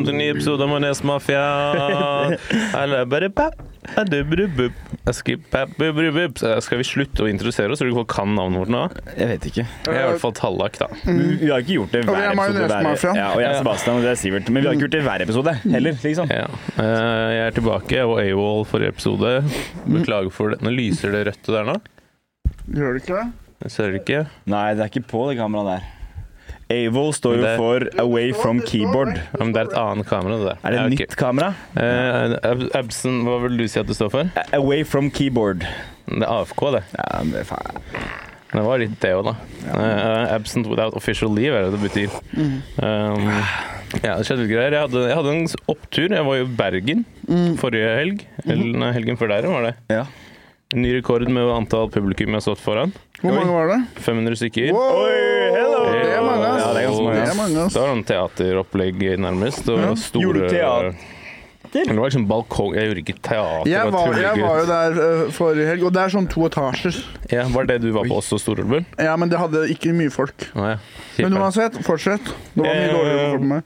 Velkommen til en ny episode av Majones Mafia. Skal vi slutte å introdusere oss, Tror du folk kan navnet vårt nå? Jeg vet ikke. Jeg er i hvert fall Tallak, da. Vi har ikke gjort det hver er episode. hver- Ja, og jeg er Sebastian, og det er Sivert. Men vi har ikke gjort det hver episode heller, liksom. Ja. Eh, Jeg er tilbake. Jeg var AWOL forrige episode. Beklager for det. Nå lyser det rødt der nå. Gjør det ikke det? Ser du ikke. Nei, det er ikke på det kameraet der. Avol står jo for Away from Keyboard. Ja, Men det er et annet kamera, det der. Er det Ja, et nytt kamera? Uh, Absen, hva vil du si at det står for? Away from Keyboard. Det er AFK, det. Ja, men det faen. Det var litt det òg, da. Uh, absent without official leave er det det betyr. Um, ja, det skjedde litt greier. Jeg hadde, jeg hadde en opptur. Jeg var jo i Bergen forrige helg. Eller helgen før der var det. Ja. Ny rekord med antall publikum jeg har stått foran. Hvor mange var det? 500 stykker. Wow! hello! Det det er mange. Ass. Det var noen teateropplegg nærmest. Og Ja. store Gjorde du teater? Det var liksom balkong Jeg gjorde ikke teater. Jeg var, jeg var jo der uh, forrige helg, og det er sånn to etasjer. Ja, Var det du var på også, Storulven? Ja, men det hadde ikke mye folk. Ja. Men uansett, fortsett. Det var mye Eh, dårligere for meg.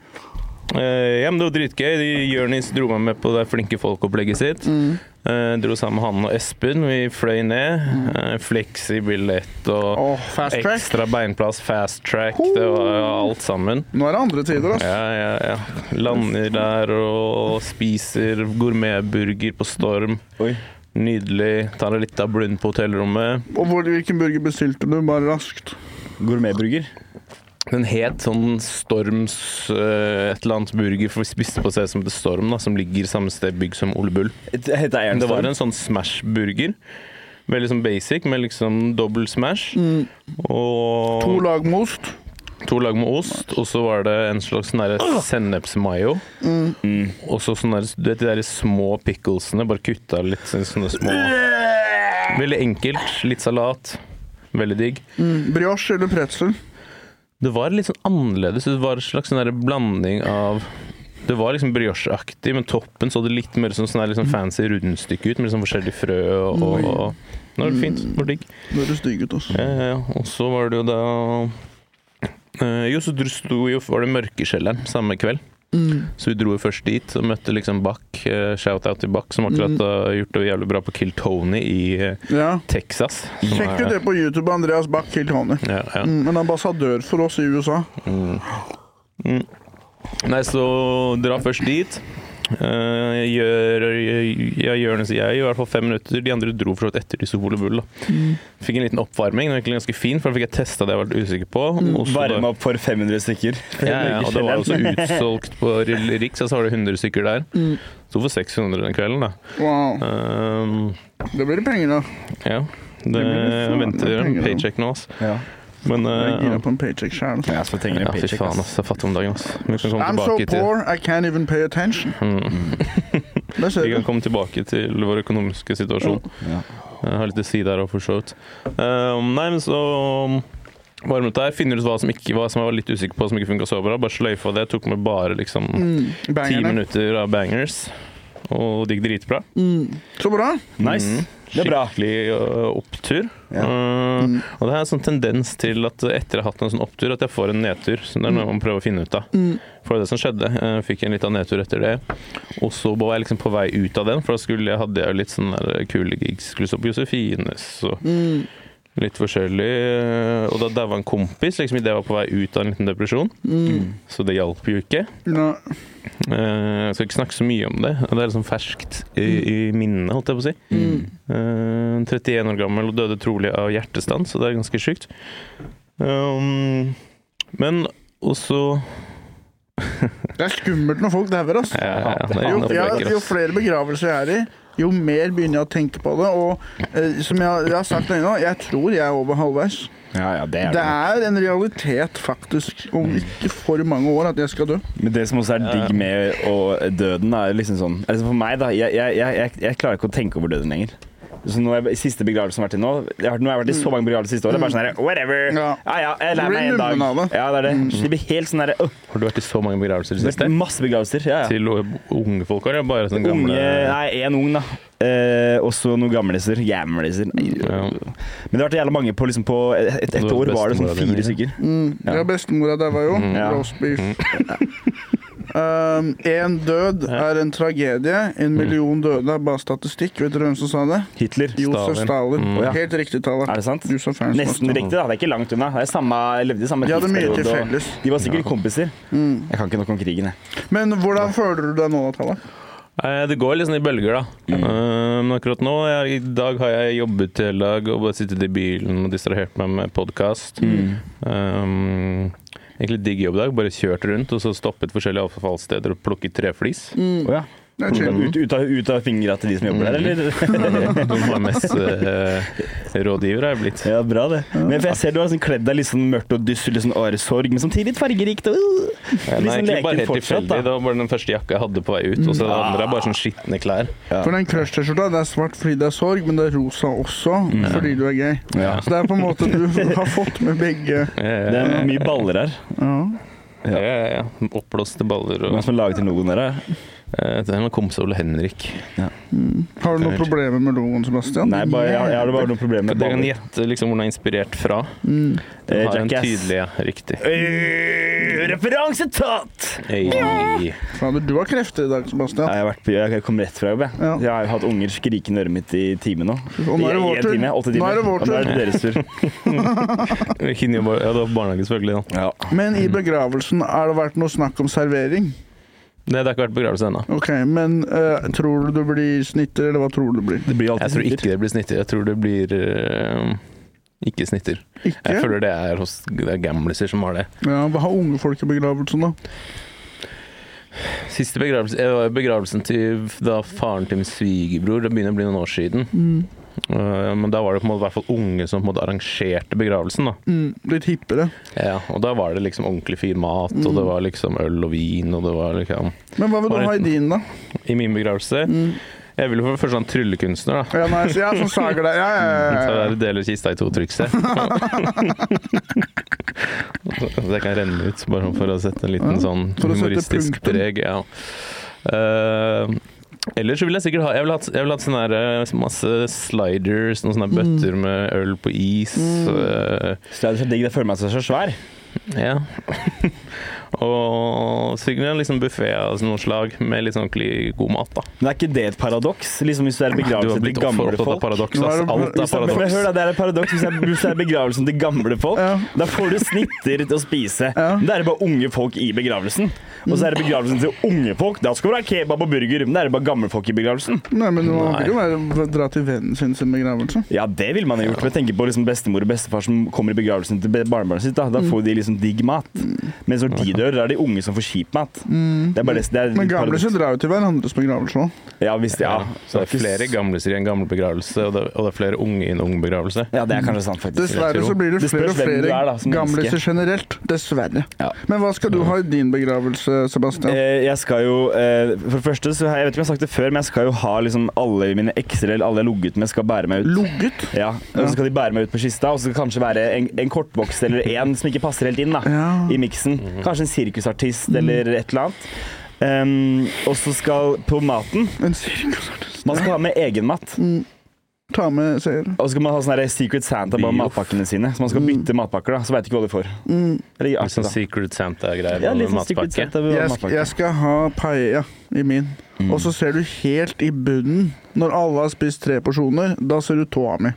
Eh, ja, men det var dritgøy. Jonis dro meg med på det flinke folk-opplegget sitt. Mm. Eh, dro sammen med han og Espen. Vi fløy ned. Uh, Flexi-billett og oh, fast track. ekstra beinplass, fast track. Det var alt sammen. Nå er det andre tider, altså. Ja, ja, ja. Lander der og spiser gourmetburger på Storm. Oi. Nydelig. Tar en liten blund på hotellrommet. Og hvor, hvilken burger bestilte du? Bare raskt. Gourmetburger. Den het sånn Storms eh, et eller annet burger, for vi spiste på et sted som heter Storm, da, som ligger samme sted bygg som Ole Bull. Det heter Det var en sånn Smash-burger. Veldig sånn basic, med liksom dobbel Smash. Og To lag med ost. to lag med ost, og så var det en slags sånn derre sennepsmayo. Mm. Og så sånne der, du vet, de der små picklesene, bare kutta litt sånne, sånne små Veldig enkelt. Litt salat. Veldig digg. Mm. Brioche eller pretzel. Det var litt sånn annerledes. Det var en slags sånn blanding av Det var liksom briocheaktig, men toppen så det litt mer sånn, sånn der liksom fancy rundstykke ut, med liksom forskjellige frø og, og, og Det var fint. Det var digg. Det høres digg ut, altså. Ja, ja, ja. Og så var det jo da eh, Jo, så sto jo, var det Mørkeskjelleren samme kveld. Mm. Så vi dro først dit og møtte liksom Bach. eh, Shout-out til Bach, som akkurat har gjort det jævlig bra på Kill Tony i eh, Ja. Texas. Sjekk ut det på YouTube. Andreas Bach Kill Tony. Ja, ja. Mm, en ambassadør for oss i USA. Mm. Mm. Nei, så dra først dit. Uh, gjør, ja, Jonis og jeg i hvert fall fem minutter. De andre dro for så vidt etter de sto på Bull. da. Fikk en liten oppvarming. Den var egentlig ganske fin, for da fikk jeg testa det jeg var usikker på. Varma Varme opp for 500 stykker. Ja, ja, og det var også utsolgt på Riks, så var det 100 stykker der. Mm. Sto for 600 den kvelden, da. Wow. Um, Det blir penger, da. ja. Det, Det det venter en paycheck nå, altså. Ja. Men Jeg er gira uh, på en paycheck sjøl. Ja, så trenger ja, fy faen, ass. ass. Jeg fatter om dagen, ass. Vi kan komme I'm so til poor I can't even pay attention. mm. Vi kan komme tilbake til vår økonomiske situasjon. Ja. Jeg har litt å si der òg, for så vidt. Um, nei, men så varmet der. Finner ut hva som, ikke, hva som jeg var litt usikker på, som ikke funka så bra. Bare sløyfa det. Tok med bare liksom Mm. ti Bangerne. minutter av bangers. Og det gikk dritbra. Mm. Så bra. Nice. Mm. Skikkelig øh, opptur. Ja. Uh, Mm. og det er en sånn tendens til at etter å ha hatt en sånn opptur, at jeg får en nedtur. Så det er noe man prøver å finne ut av. Mm. For det som skjedde. Jeg fikk en liten nedtur etter det. Og så var jeg liksom på vei ut av den, for da skulle jeg, hadde jeg litt sånne der kule gigs. Skulle stå på Josefines og Mm. Litt forskjellig. Og da daua en kompis liksom idet jeg var på vei ut av en liten depresjon. Mm. Så det hjalp jo ikke. Eh, Jeg skal ikke snakke så mye om det. Det er liksom ferskt i, i minnet, holdt jeg på å si. Mm. Eh, 31 år gammel og døde trolig av hjertestans, så det er ganske sjukt. Um, men også Det er skummelt når folk dauer, altså. Ja, ja, ja. Jo, jo flere begravelser jeg er i, jo mer begynner jeg å tenke på det. Og eh, som jeg, jeg har sagt nå, jeg tror jeg er over halvveis. Ja, ja, det er Det det. er en realitet, faktisk, om ikke for mange år, at jeg skal dø. Men det som også er digg med og døden, er liksom sånn altså For meg, da. Jeg, jeg, jeg klarer ikke å tenke over døden lenger. Så nå er jeg, Siste begravelse som har vært i nå jeg har, Nå har jeg vært i så mange begravelser siste året. Bare sånn her, whatever. Ja. Ja ja, jeg lærer meg en dag. Ja, det er det. Så det blir helt sånn derre øh, Har du vært i så mange begravelser i det siste? Masse begravelser. Ja, ja. Til unge folk, òg? bare sånn gamle Unge Nei, én ung, da. Eh, også noen gamliser. Jamliser. Ja. Men det har vært jævla mange på liksom på et, et, et år var det sånn fire stykker. Mm. Ja. Ja, bestemora daua jo. Ja. Roast beef. Um, en død er en tragedie. En million døde er bare statistikk. Vet dere hvem som sa det? Hitler. Josef Stalin. Stalin. Mm. Ja. Helt riktig, Tale. Er det sant? Du som fan som Nesten riktig, da. Det er ikke langt unna. Det er samme, levde i samme til tidsperiode. De var sikkert kompiser. Mm. Jeg kan ikke noe om krigen, jeg. Men hvordan føler du deg nå, Tale? Eh, Det går sånn i bølger, da. Mm. Eh, Men akkurat nå, jeg, i dag har jeg jobbet hele dag og bare sittet i bilen og distrahert meg med podkast. Mm. Um, egentlig digg jobbdag. Bare kjørt rundt og så stoppet forskjellige avfallssteder og plukket treflis. Mm. Oh, ja. Chill. Ut, ut, av, ut av fingra til de som jobber der, eller? Du har mest uh, rådgiver har jeg blitt. Ja, bra det. Men for jeg ser du har sånn kledd deg litt sånn mørkt og dyster, litt sånn åresorg, men samtidig litt fargerikt. Og, uh, Ja, nei, sånn egentlig bare helt fortsatt, tilfeldig. da. Det var bare den første jakka jeg hadde på vei ut. Og så det andre er bare sånn skitne klær. For den crush-T-skjorta det er svart fordi det er sorg, men det er rosa også fordi du er gay. Ja. Så det er på en måte du har fått med begge. Det er mye baller her. Ja. Ja, ja, ja. Oppblåste baller og Hvem som har laget til logoen der? da? Eh, Det er en kompis av Ole Henrik. Har du noen problemer med logoen, Sebastian? Nei, bare, jeg, jeg har bare noen problemer med Dere kan gjette liksom hvor den er inspirert fra. Mm. Den har Jackass. en tydelig, ja. Riktig. Referanse tatt! Hey. Fader, du har krefter i dag, Sebastian. Jeg, har vært, på- jeg kom rett fra jobb. Jeg, Ja. jeg har hatt unger skrikende i øret mitt i timen nå. Og nå er det vår tur. Time, Nå er det vår Og nå er det deres tur. Ja, det var barnehage, selvfølgelig. da. Ja. Men i begravelsen har det vært noe snakk om servering. Det, det har ikke vært begravelse ennå. Ok, Men uh, tror du det blir snitter, eller hva tror du det blir? Det blir Jeg tror snitter. ikke det blir snitter. Jeg tror det blir uh, ikke snitter. Jeg føler det er hos det er gamliser som har det. Ja, Hva har unge folk i begravelsen, da? Siste begravelse var begravelsen til da faren til min svigerbror. Det begynner å bli noen år siden. Mm. Eh, men da var det på en måte i hvert fall unge som på en måte arrangerte begravelsen. da. Mm, litt hippere. Ja, og da var det liksom ordentlig fin mat, og det var liksom øl og vin, og det var liksom Men hva vil du ha i din, da? I min begravelse Mm. Jeg vil jo for sånn ha en tryllekunstner, da. Ja, så- ja, som sager deg. Ja, ja, Så ja, ja. jeg deler kista i to trykse. Så jeg kan renne ut, bare for å sette en liten sånn humoristisk preg. Ja. Eh, ellers så vil jeg sikkert ha Jeg vil ha, jeg vil ha sånne der, eh, masse sliders, noen sånne bøtter med øl på is. Mm. Så det er så digg. Det føler meg som så svær. ja. Og en liksom buffé av noe slag med litt sånn ordentlig god mat, da. Men er ikke det et paradoks? Liksom Hvis det er i Du begravelse har til gamle folk? paradoks, er ass. Alt er er, men hør da, det er et paradoks hvis det er, begravelsen til gamle folk. Ja. Da får du snitter til å spise. Ja. Da er det bare unge folk i begravelsen. Og så er det begravelsen til unge folk. Da skal det være kebab og burger. Men da er det bare gamle folk i begravelsen. Nei, men man vil jo være, dra til vennen sin sin begravelse. Ja, det ville man ha gjort. Men jeg tenker på liksom bestemor og bestefar som kommer i begravelsen til barnebarnet sitt. Da, da får de liksom digg mat. Mens når de dør, da er de unge som får kjip mat. Det er bare det, det er Men gamliser drar jo til hverandres begravelse òg. Ja, hvis, ja. Ja, så det er flere gamliser i en gammel begravelse, og det, og det er flere unge i en ung begravelse. Ja, det er kanskje sant, faktisk. Dessverre så blir det Det flere og flere er, da, gamliser generelt. Dessverre. Ja. Men hva skal du ha i din begravelse, Sebastian? Eh, jeg skal jo eh, For det første så jeg vet ikke om jeg har sagt det før, men jeg skal jo ha liksom alle mine ekser eller alle jeg har ligget med, skal bære meg ut. Logget? Ja, og så skal de bære meg ut på kista, og så skal det kanskje være en, en kortvokst eller en som ikke passer helt inn da, Ja. i miksen. Kanskje en sirkusartist eller et eller annet. Um, og så skal på maten En sirkusartist. Man skal ha med egen mat. Ta med seier. Og så skal man ha sånn Secret Santa på matpakkene sine. Så man skal bytte matpakker, da. Så veit ikke hva du får. Mm. Eller, Litt sånn. Secret Santa-greier ja, med sånn matpakke. Jeg, jeg skal ha paella i min. Mm. Og så ser du helt i bunnen, når alle har spist tre porsjoner, da ser du tåa mi.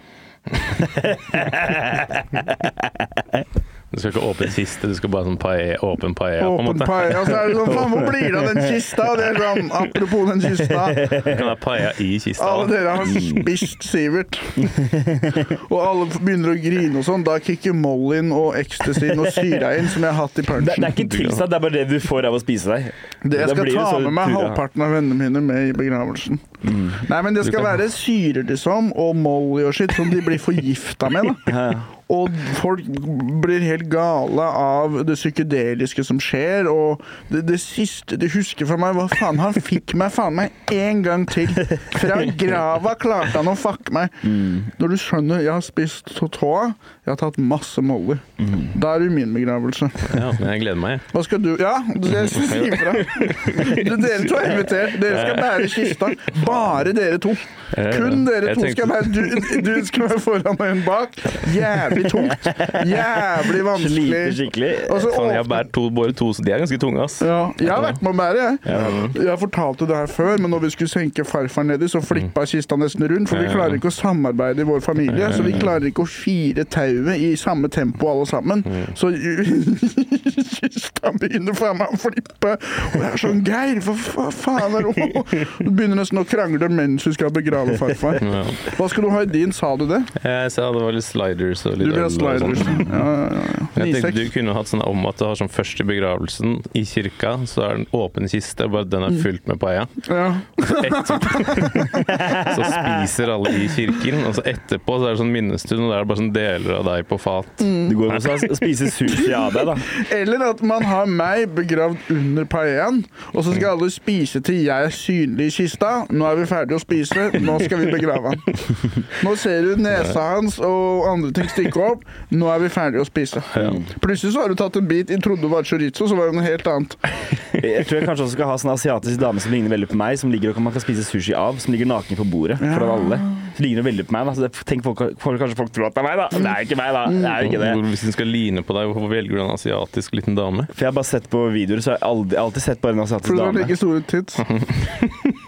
Du skal ikke åpne kiste, du skal bare sånn paella, åpen paella, på en Åpen måte. paella. Så er det sånn Faen, hvor blir det av den kista? Det er sånn, Apropos den kista. Du kan ha paella i kista. Alle da. dere har spist Sivert. Og alle begynner å grine og sånn. Da kicker Mollyen og ecstasyen og syra inn, som jeg har hatt i Det, det er ikke tilsatt, det er bare det du får av å spise deg. Det, jeg skal det ta med meg halvparten av vennene mine med i begravelsen. Nei, men det skal være syrer, liksom, og Molly og shit, som de blir forgifta med. da. Og folk blir helt gale av det psykedeliske som skjer. Og det, det siste du husker fra meg, var faen Han fikk meg faen meg en gang til. Fra grava klarte han å fucke meg. Når du skjønner Jeg har spist tåa, jeg har tatt masse Molly. Da er du min begravelse. Ja, men jeg gleder meg. Hva skal du Ja, det skal jeg si ifra. Dere to er invitert. Dere skal bære kista. Bare dere to. Kun dere to skal være Du, du skal være foran og en bak. Jævlig tungt. Jævlig vanskelig. Sliter skikkelig. Og sånn, jeg båret to, bare to, så de er ganske tunge, ass. ja, jeg har vært med å bære, jeg. Jeg fortalte det her før, men når vi skulle senke farfar nedi, så flippa kista nesten rundt. For vi klarer ikke å samarbeide i vår familie, så vi klarer ikke å fire tauet i samme tempo alle sammen. Så kista begynner faen meg å flippe. Og jeg er sånn Geir, hva faen er det Du begynner nesten å krangle mens vi skal begrave farfar. Hva skal du ha i din, sa du det? Jeg sa det var litt sliders og Du litt vil ha øl sånn. sliders. Ja, ja, ja. Jeg tenkte du kunne hatt sånn om at du har sånn først i begravelsen i kirka, så er det en åpen kiste, bare den Mm. er fylt med paia. Ja. Så spiser alle i kirken, og så etterpå så er det sånn minnestund, og da er det bare sånn deler av deg på fat. Mm. Du går også og spiser sushi av deg, da. Eller at man har meg begravd under paien, og så skal alle spise til jeg er synlig i kista. Nå er vi ferdige å spise, nå skal vi begrave han. Nå ser du nesa hans og andre ting stikke opp. Nå er vi ferdige å spise. Plutselig så har du tatt en bit, jeg trodde var chorizo, så var det noe helt annet. Jeg tror jeg kanskje også skal ha sånn asiatisk dame som ligner veldig på meg, som ligger og man kan spise sushi av, som ligger naken på bordet foran alle. Så ligner veldig på meg, da. Så det, tenk folk, folk, kanskje folk tror at det er meg, da. Det er jo ikke meg, da. Det er jo ikke det. Hvis den skal line på deg, hvorfor velger du en asiatisk liten dame? For jeg har bare sett på videoer, så jeg har aldri, alltid sett bare en asiatisk dame. For du har like store tits.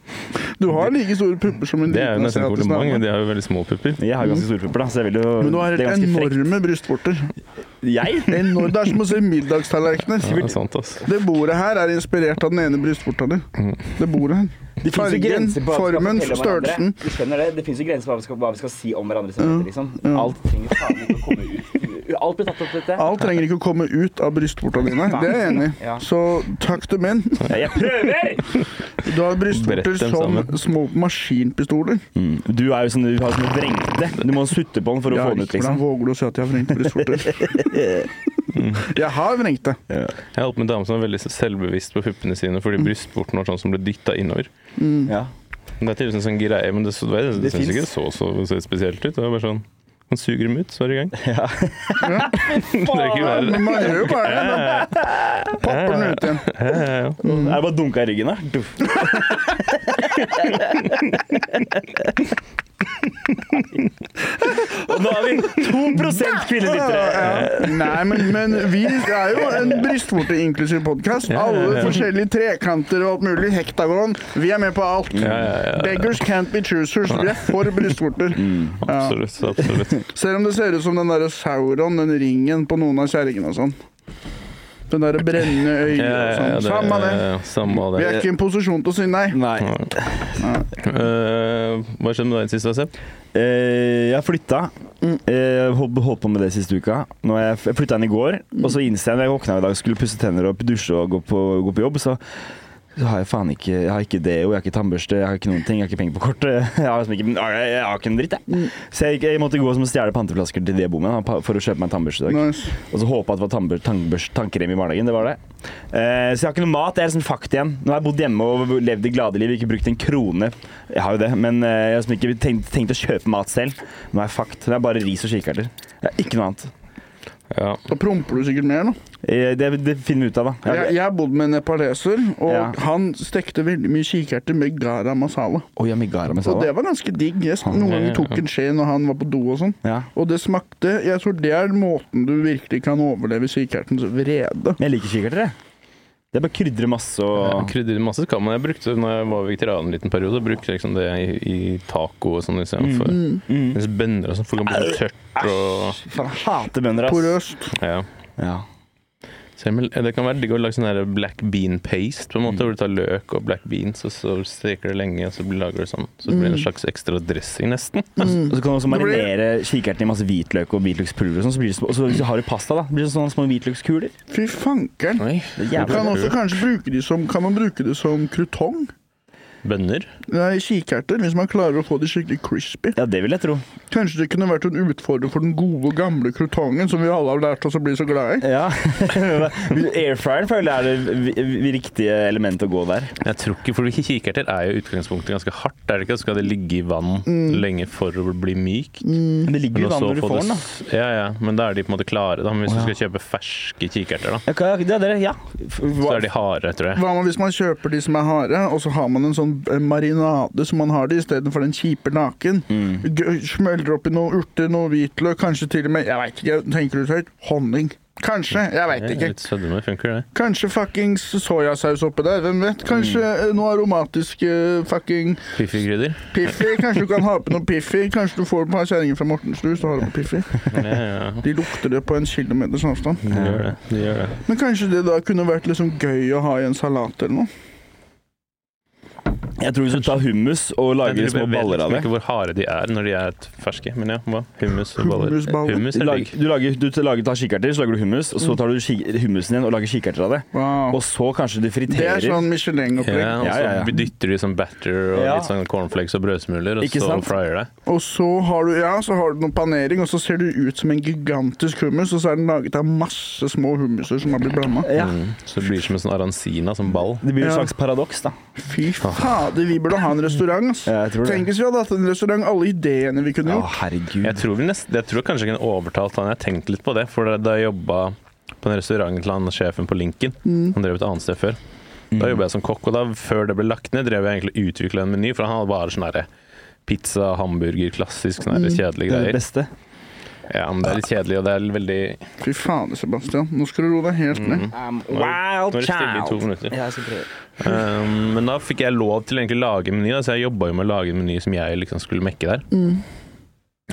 Du har like store pupper som en liten Det er jo nesten kompliment. De har jo veldig små pupper. Jeg har ganske store pupper, da, så jeg vil jo Men du har er helt enorme brystvorter. Jeg? Enorm, det er som å se middagstallerkener. Ja, det er sant, ass. Det bordet her er inspirert av den ene brystvorta di. Det bordet her. Det Fargen, formen, størrelsen. Du skjønner det? Det finnes jo grenser på hva vi skal, hva vi skal si om hverandre. som heter, Liksom. Alt trenger faen ikke å komme ut. Alt blir tatt opp, dette. Alt trenger ikke å komme ut av brystvorta dine. Det er jeg enig i. Ja. Så takk til menn. Ja, Jeg prøver! Du har brystvorter som små maskinpistoler. Mm. Du er jo sånn, du har sånn vrengte. Du må sutte på den for å Ja, få den ut, Hvordan liksom. våger du å si at jeg har vrengte brystvorter? Jeg har vrengte. Jeg har holdt med en dame som er veldig selvbevisst på puppene sine fordi brystvorten var sånn som ble dytta innover. Ja. Det er tydeligvis en sånn greie, men det, det, det, det, Det ikke finnes. det så så, så spesielt ut. Det var bare sånn Man suger dem ut, så er det i gang. Ja. Det er ikke verre. Men man gjør jo bare det. Popper den ut igjen. Ja, ja, ja. Det bare dunka i ryggen, da? Og nå har vi 2 kvinnelyttere! Nei, men, men vi er jo en brystvorte-inklusiv podkast. Alle forskjellige trekanter og alt mulig. Hektagon. Vi er med på alt. Beggars can't be choosers. Vi er for brystvorter. Ja. Absolutt. absolutt. Selv om det ser ut som den derre Sauron, den ringen på noen av kjerringene og sånn. Den derre brennende øyet Ja, og ja, sånn. Samme det- Samme det. Vi er ikke i en posisjon til å si nei. Nei. Eh, hva skjedde med deg sist, Sepp? Uh, jeg har flytta. Eh, holdt, holdt på med det siste uka. Nå er jeg, jeg flytta inn i går, og så innså jeg når jeg våkna i dag skulle pusse tenner og dusje og gå på, gå på jobb, så, så har jeg faen ikke Jeg har ikke deo, jeg har ikke tannbørste, jeg har ikke noen ting, jeg har ikke penger på kortet. Jeg har, liksom ikke, jeg, har ikke en dritt, jeg. Så jeg, jeg måtte gå som å stjele panteflasker til det jeg bor med, for å kjøpe meg en tannbørste i dag. Nice. Og så håpe at det var tannbør- tannbørst- tannkrem i barnehagen. Det var det. Uh, så jeg har ikke noe mat. Jeg er liksom fakt igjen. Nå har jeg bodd hjemme og levd det glade liv, ikke brukt en krone. Jeg har jo det, men eh, jeg har liksom ikke tenkt, tenkt å kjøpe mat selv. Nå er jeg fakt. Det er bare ris og kikerter. Er ikke noe annet. Ja. Da promper du sikkert mer nå. Eh, det, det finner vi ut av, da. Jeg, Jeg, jeg har med en nepaleser, og Ja. han stekte veldig mye kikerter med gara masala. Oh, ja, med megara masala. Og det var ganske digg. Jeg noen ganger tok en skje når han var på do og sånn. Ja. Og det smakte Jeg tror det er måten du virkelig kan overleve kikertens vrede. Jeg liker kikerter, jeg. Det er bare krydre masse og Ja, Krydre masse kan man. Jeg brukte når jeg var vegetarianer en liten periode, brukte liksom det i, i taco og sånn istedenfor. Mm. mm. Bønner og sånn, Folk kan bli tørt og Faen, jeg hater bønner, ass. Porøst. Ja. Ja. Selv om det kan være digg å lage sånn der black bean paste, på en måte, hvor du tar løk og black beans, og så steker det lenge, og så lager du sånn. Så det blir en slags ekstra dressing, nesten. Og så kan du også marinere kikerten i masse hvitløk og hvitløkspulver. Og sånn, så blir det små, og så hvis du har i pasta, da, blir det sånne små hvitløkskuler. Fy fankeren. Du Kan også kanskje bruke de som Kan man bruke det som krutong? Bønner. Nei, kikerter. Hvis man klarer å få de skikkelig crispy. Ja, det vil jeg tro. Kanskje det kunne vært en utfordring for den gode, gamle krutongen som vi alle har lært oss å bli så glad i. Ja. Airfryeren føler jeg er det riktige elementet å gå der. Jeg tror ikke, for kikerter er jo utgangspunktet ganske hardt, er det ikke? Så skal det ligge i vann lenge for å bli mykt. Men det ligger jo i vann når du får den, da. Ja, ja, men da er de på en måte klare, da. Men hvis oh, ja. du skal kjøpe ferske kikerter, da, Ja, det er det, ja. så er de harde, tror jeg. Hva med hvis man kjøper de som er harde, og så har man en sånn marinade som man har det istedenfor den kjipe naken? Mm. Smeller oppi noe urter, noe hvitløk, kanskje til og med Jeg veit ikke, tenker du høyt? Honning. Kanskje, jeg veit ikke. Litt sødme funker det. Kanskje fuckings soyasaus oppi der, hvem vet? Kanskje Mm. eh, noe aromatisk eh, fucking Piffig-krydder. Piffi. Kanskje du kan ha på noe Piffi. Kanskje du får et par kjerringer fra Mortensrud, og har du på Piffi. Ja, ja. De lukter det på en kilometers avstand. De gjør det. De gjør det. Men kanskje det da kunne vært liksom gøy å ha i en salat eller noe? Jeg tror hvis du tar hummus og lager Jeg små vet baller av liksom det ikke hvor harde de er når de er ferske. Men ja, hva? Hummus og baller. Hummus er digg. du, lager, du lager, tar kikerter, så lager du hummus, og så tar du hummusen igjen og lager kikerter av det. Wow. Og så kanskje du friterer. Det er sånn Michelin-opplegg. Ja, og så ja, ja. dytter de sånn batter og Ja. litt sånn cornflakes og brødsmuler, og Ikke så fryer det. Og så har du ja, så har du noe panering, og så ser du ut som en gigantisk hummus, og så er den laget av masse små hummuser som har blitt blanda. Ja. Mm. Så det blir som en sånn arancina, som ball. Det blir et slags paradoks, da. Fy fader, vi burde ha en restaurant, ass. Ja, jeg tror det. Tenk hvis vi hadde hatt en restaurant, alle ideene vi kunne Å, gjort. herregud. Jeg tror, vi nest, jeg tror kanskje jeg kunne overtalt han. Jeg tenkte litt på det, for da jeg jobba på en restaurant til han sjefen på Lincoln Han drev et annet sted før. Da jobba jeg som kokk, og da, før det ble lagt ned, drev jeg egentlig og utvikla en meny, for han hadde bare sånn herre pizza, hamburger, klassisk sånne her kjedelige Det er det greier. beste. Ja, men det er litt kjedelig, og det er veldig Fy fader, Sebastian. Nå skal du roe deg helt ned. Um, Nå er det stille i to minutter. Ja, jeg skal prøve. Um, men da fikk jeg lov til egentlig å lage en meny, da, så jeg jobba jo med å lage en meny som jeg liksom skulle mekke der. Um,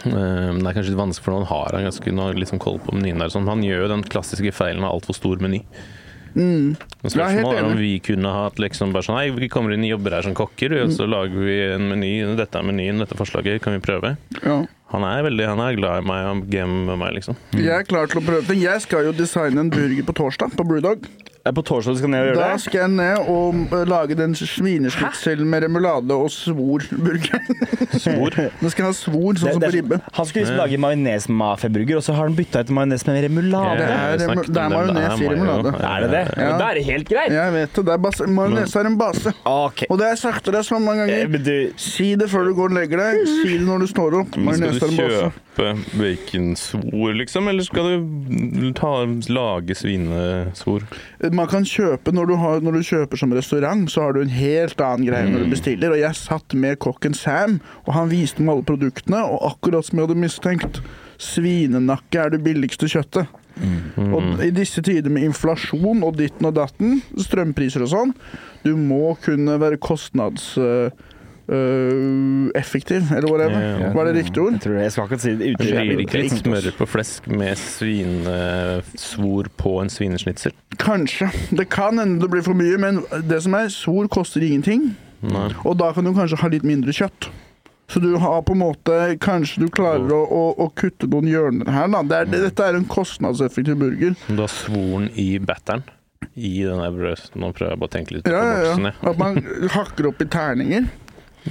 det er kanskje litt vanskelig for noen har han ganske noe liksom koll på menyen der. Sånn. Han gjør jo den klassiske feilen av altfor stor meny. Mm. Spørsmålet er om vi kunne hatt liksom bare sånn Nei, vi kommer inn og jobber her som kokker, og så lager vi en meny. Dette er menyen, dette forslaget, kan vi prøve? Ja. Han er veldig, han er glad i meg og gamer med meg, liksom. Jeg er klar til å prøve det. Jeg skal jo designe en burger på torsdag, på Brewdog. På torsdag du skal ned og gjøre Da det? skal jeg ned og eh, lage den svinesnitselen med remulade og svor-burger. Svor. Nå skal jeg ha svor, sånn Det- som på er- ribbe. Han skulle liksom lage majones-mafiaburger, og så har han bytta ut majones med remulade. Det er det er majones i remulade. Er det det? Ja. Da er det helt greit. Jeg vet det. det. Majones er en base. Okay. Og det har jeg sagt til deg så mange Eh, ganger. Men du Si det før du går og legger deg. Si det når du står opp. Majones skal er en du base. kjøpe baconsvor, liksom? Eller skal du ta, lage svinesvor? Man kan kjøpe når du, har, når du kjøper som restaurant, så har du en helt annen greie når du bestiller. Og jeg satt med kokken Sam, og han viste meg alle produktene, og akkurat som jeg hadde mistenkt, svinenakke er det billigste kjøttet. Og i disse tider med inflasjon og ditten og datten, strømpriser og sånn, du må kunne være kostnads... øh, øh, effektiv, eller whatever. Ja, ja. Var det riktig ord? Jeg tror det. Jeg skal ikke si det ute. Blir ikke litt smør på flesk med svinesvor på en svinesnitsel? Kanskje. Det kan hende det blir for mye, men det som er, svor koster ingenting. Nei. Og da kan du kanskje ha litt mindre kjøtt. Så du har på en måte Kanskje du klarer å, å, å kutte noen hjørner her, da. Det er, dette er en kostnadseffektiv burger. Du har svoren i batteren. I den der brød... Nå prøver jeg bare å tenke litt på Ja, ja, boksen, ja. jeg. At man hakker opp i terninger.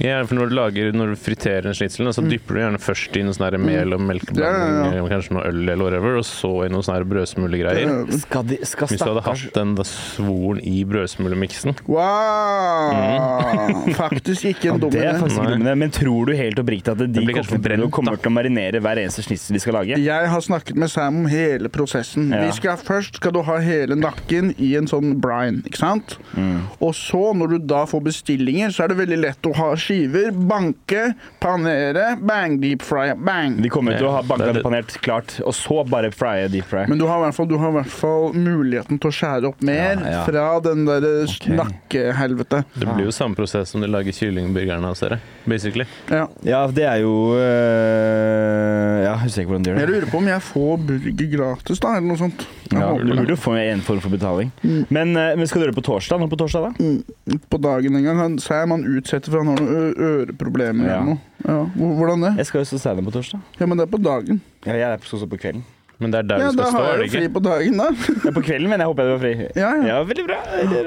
Ja, for når du, lager, når du friterer en schnitzel, så dypper du gjerne først i noe sånn mel og melkeblanding, Mm. Ja, ja, ja. kanskje noe øl eller whatever, og så i noe sånn brødsmulegreier. Skal, de, skal Hvis du hadde hatt den svoren i brødsmulemiksen, Wow! faktisk ikke en dum Det er idé. dumme, men tror du helt oppriktig at de blir kommer, til, å- kommer til å marinere hver eneste snitsel vi skal lage? Jeg har snakket med Sam om hele prosessen. Ja. Vi skal Først skal du ha hele nakken i en sånn brine, ikke sant? Mm. Og så, når du da får bestillinger, så er det veldig lett å ha skiver, banke, panere, bang, deep fry, bang. De kommer til å ha banka det det det. panert klart, og så bare frye deep fry. Men du har i hvert fall, du har i hvert fall muligheten til å skjære opp mer Ja, ja. fra den der okay. nakkehelvete. Det blir jo samme prosess som de lager kyllingburgerne hos dere, basically. Ja. Ja, det er jo øh, Ja, jeg husker ikke hvordan de gjør Jeg lurer på om jeg får burger gratis, da, eller noe sånt. Jeg Ja, du burde jo få en form for betaling. Men, øh, men skal du gjøre det på torsdag? Nå på torsdag, da? Mm, På dagen en gang. Han er man utsetter for han har noen øreproblemer Ja. eller noe. Ja. Hvordan det? Jeg skal jo stå standup på torsdag. Ja, men det er på dagen. Ja, jeg skal også på kvelden. Men det er der Ja, du skal stå, har er jeg det jo fri på dagen, da. Ja, på kvelden, men jeg håper jeg du var fri. Ja, ja. Ja, veldig bra.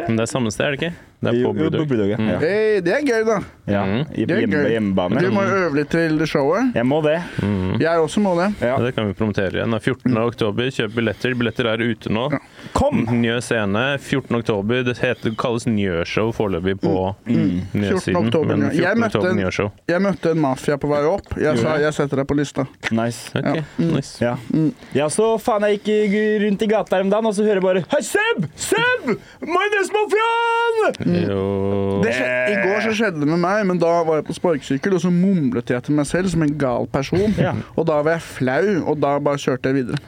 Men det er samme sted, er det ikke? Det er på ja. Mm. Ja. Hey, det er gøy, da. Ja, Mm. i, Det er hjemme, gøy. hjemmebane. Du må jo øve litt til showet. Jeg må det. Mm. Jeg også må det. Ja. Ja, det kan vi promotere igjen. da. 14. oktober, kjøp billetter. Billetter er ute nå. Kom! Njø scene 14. oktober. Det heter, kalles Njø-show foreløpig på Mm. Njø-siden. oktober, Men ja. Jeg 14. møtte oktober en- Njø-show. Jeg møtte en mafia på vei opp. Jeg sa jeg setter deg på lista. Nice. Ok, Ja. Mm. nice. Ja. ja, så faen, jeg gikk rundt i gata her om dagen, og så hører jeg bare Hei, Seb! Seb! Minus Mafiaen! Jo Det skje, I går så skjedde det med meg, men da var jeg på sparkesykkel, og så mumlet jeg til meg selv som en gal person. Ja. Og da var jeg flau, og da bare kjørte jeg videre.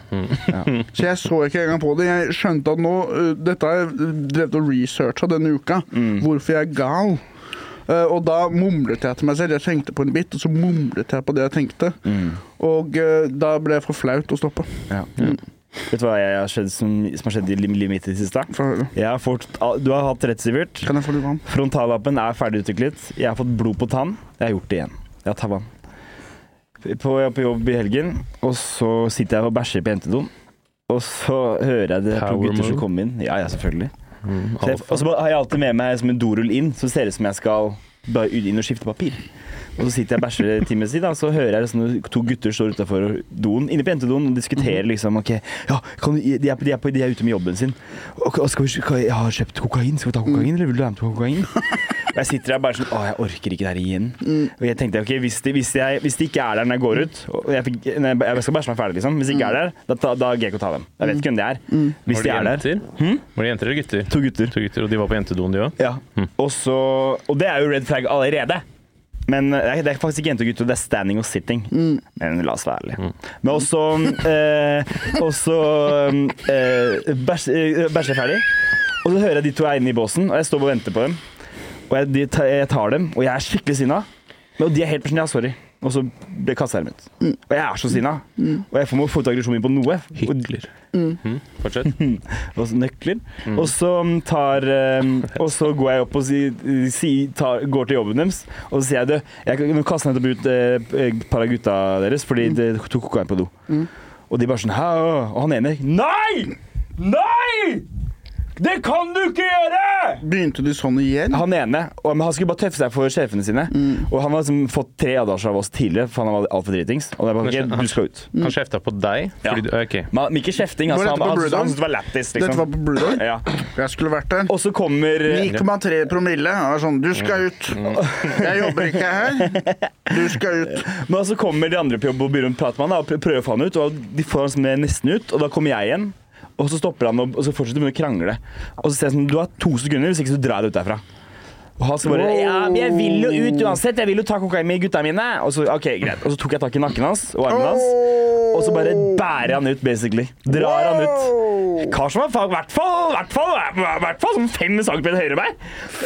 Ja. Så jeg så ikke engang på det. Jeg skjønte at nå uh, Dette har jeg drevet og researcha denne uka. Mm. Hvorfor jeg er gal. Uh, og da mumlet jeg til meg selv. Jeg tenkte på en bit, og så mumlet jeg på det jeg tenkte. Mm. Og uh, da ble jeg for flaut å stoppe. Ja. Vet du hva jeg har skjedd som, som har skjedd i livet mitt i det siste? Har fått, du har hatt rett, Sivert. Kan jeg få litt vann? Frontallappen er ferdig utviklet. Jeg har fått blod på tann. Jeg har gjort det igjen. Jeg har tatt vann. På, jeg er på jobb i helgen, og så sitter jeg og bæsjer på jentedoen. Og så hører jeg det to gutter som kommer inn. Ja, ja, selvfølgelig. Mm, Så jeg, og så har jeg alltid med meg som en dorull inn, så ser det ut som jeg skal bare inn og skifte papir. Og så sitter jeg og bæsjer en time siden, så hører jeg sånne to gutter står utafor doen, inne på jentedoen og diskuterer liksom OK, ja, kan de, er, de, er på, de er ute med jobben sin. Og skal vi, skal, jeg har kjøpt kokain, skal vi ta kokain, eller vil du være med på kokain? Jeg sitter der bare sånn Å, jeg orker ikke det her igjen. Og jeg tenkte ok, hvis de, hvis, jeg, hvis de ikke er der når jeg går ut og jeg, fikk, når jeg, skal bæsje meg ferdig, liksom. Hvis de ikke er der, da, da, da gidder jeg ikke å ta dem. Jeg vet ikke hvem det er. Hvis de det er der. jenter? Var det jenter eller gutter? To gutter. To gutter, Og de var på jentedoen, de òg? Ja. Og, så, og det er jo red flag allerede. Men eh, det er faktisk ikke jente og gutt, det er standing og sitting. Men la oss være ærlige. Men også eh, Også eh, bæsje eh, ferdig. Og så hører jeg de to er inne i båsen, og jeg står og venter på dem. Og jeg, de, jeg tar dem, og jeg er skikkelig sinna. Og de er helt på ja, sorry. Og så ble kasta her mitt. ut. Og jeg er så sinna. Og jeg får må få ut aggresjonen min på noe. Hykler. Mm. Fortsett. og så nøkler. Og så mm, tar um, Og så går jeg opp og si, si, tar, går til jobben deres, og så sier jeg det. Jeg, nå kaster nettopp ut eh, par av gutta deres fordi de tok kokain på do. Og de bare sånn Hæ? Og han ene Nei! Nei! Det kan du ikke gjøre! Begynte de sånn igjen? Han ene, og, men han skulle bare tøffe seg for sjefene sine. Og han har liksom fått tre advarsler av oss tidligere, for han var altfor dritings. Og det er bare, Kanskje- du skal ut. Han kjefta på deg? Ja. Fordi du, ok. Men, men ikke kjefting. Var Altså, han, på han, han, det var lættis, Dette var liksom. på Blue Dog? Ja. Jeg skulle vært der. Og så kommer 9,3 promille. Han var sånn, du skal ut. Jeg jobber ikke her. Du skal ut. Men så kommer de andre på jobb og begynner å prate med han og prøver å få han ut. Og de får han nesten ut, og da kommer jeg igjen. Og så stopper han, og, og så fortsetter de å krangle. Og så sier jeg sånn Du har to sekunder, hvis ikke så drar jeg ut derfra. Og han skal bare Ja, men jeg vil jo ut uansett. Jeg vil jo ta kokain med gutta mine. Og så, ok, greit. Og så tok jeg tak i nakken hans og armen hans, og så bare bærer han ut, basically. Drar han ut. Kar som var i hvert fall, hvert fall, hvert fall sånn fem centimeter høyere enn meg.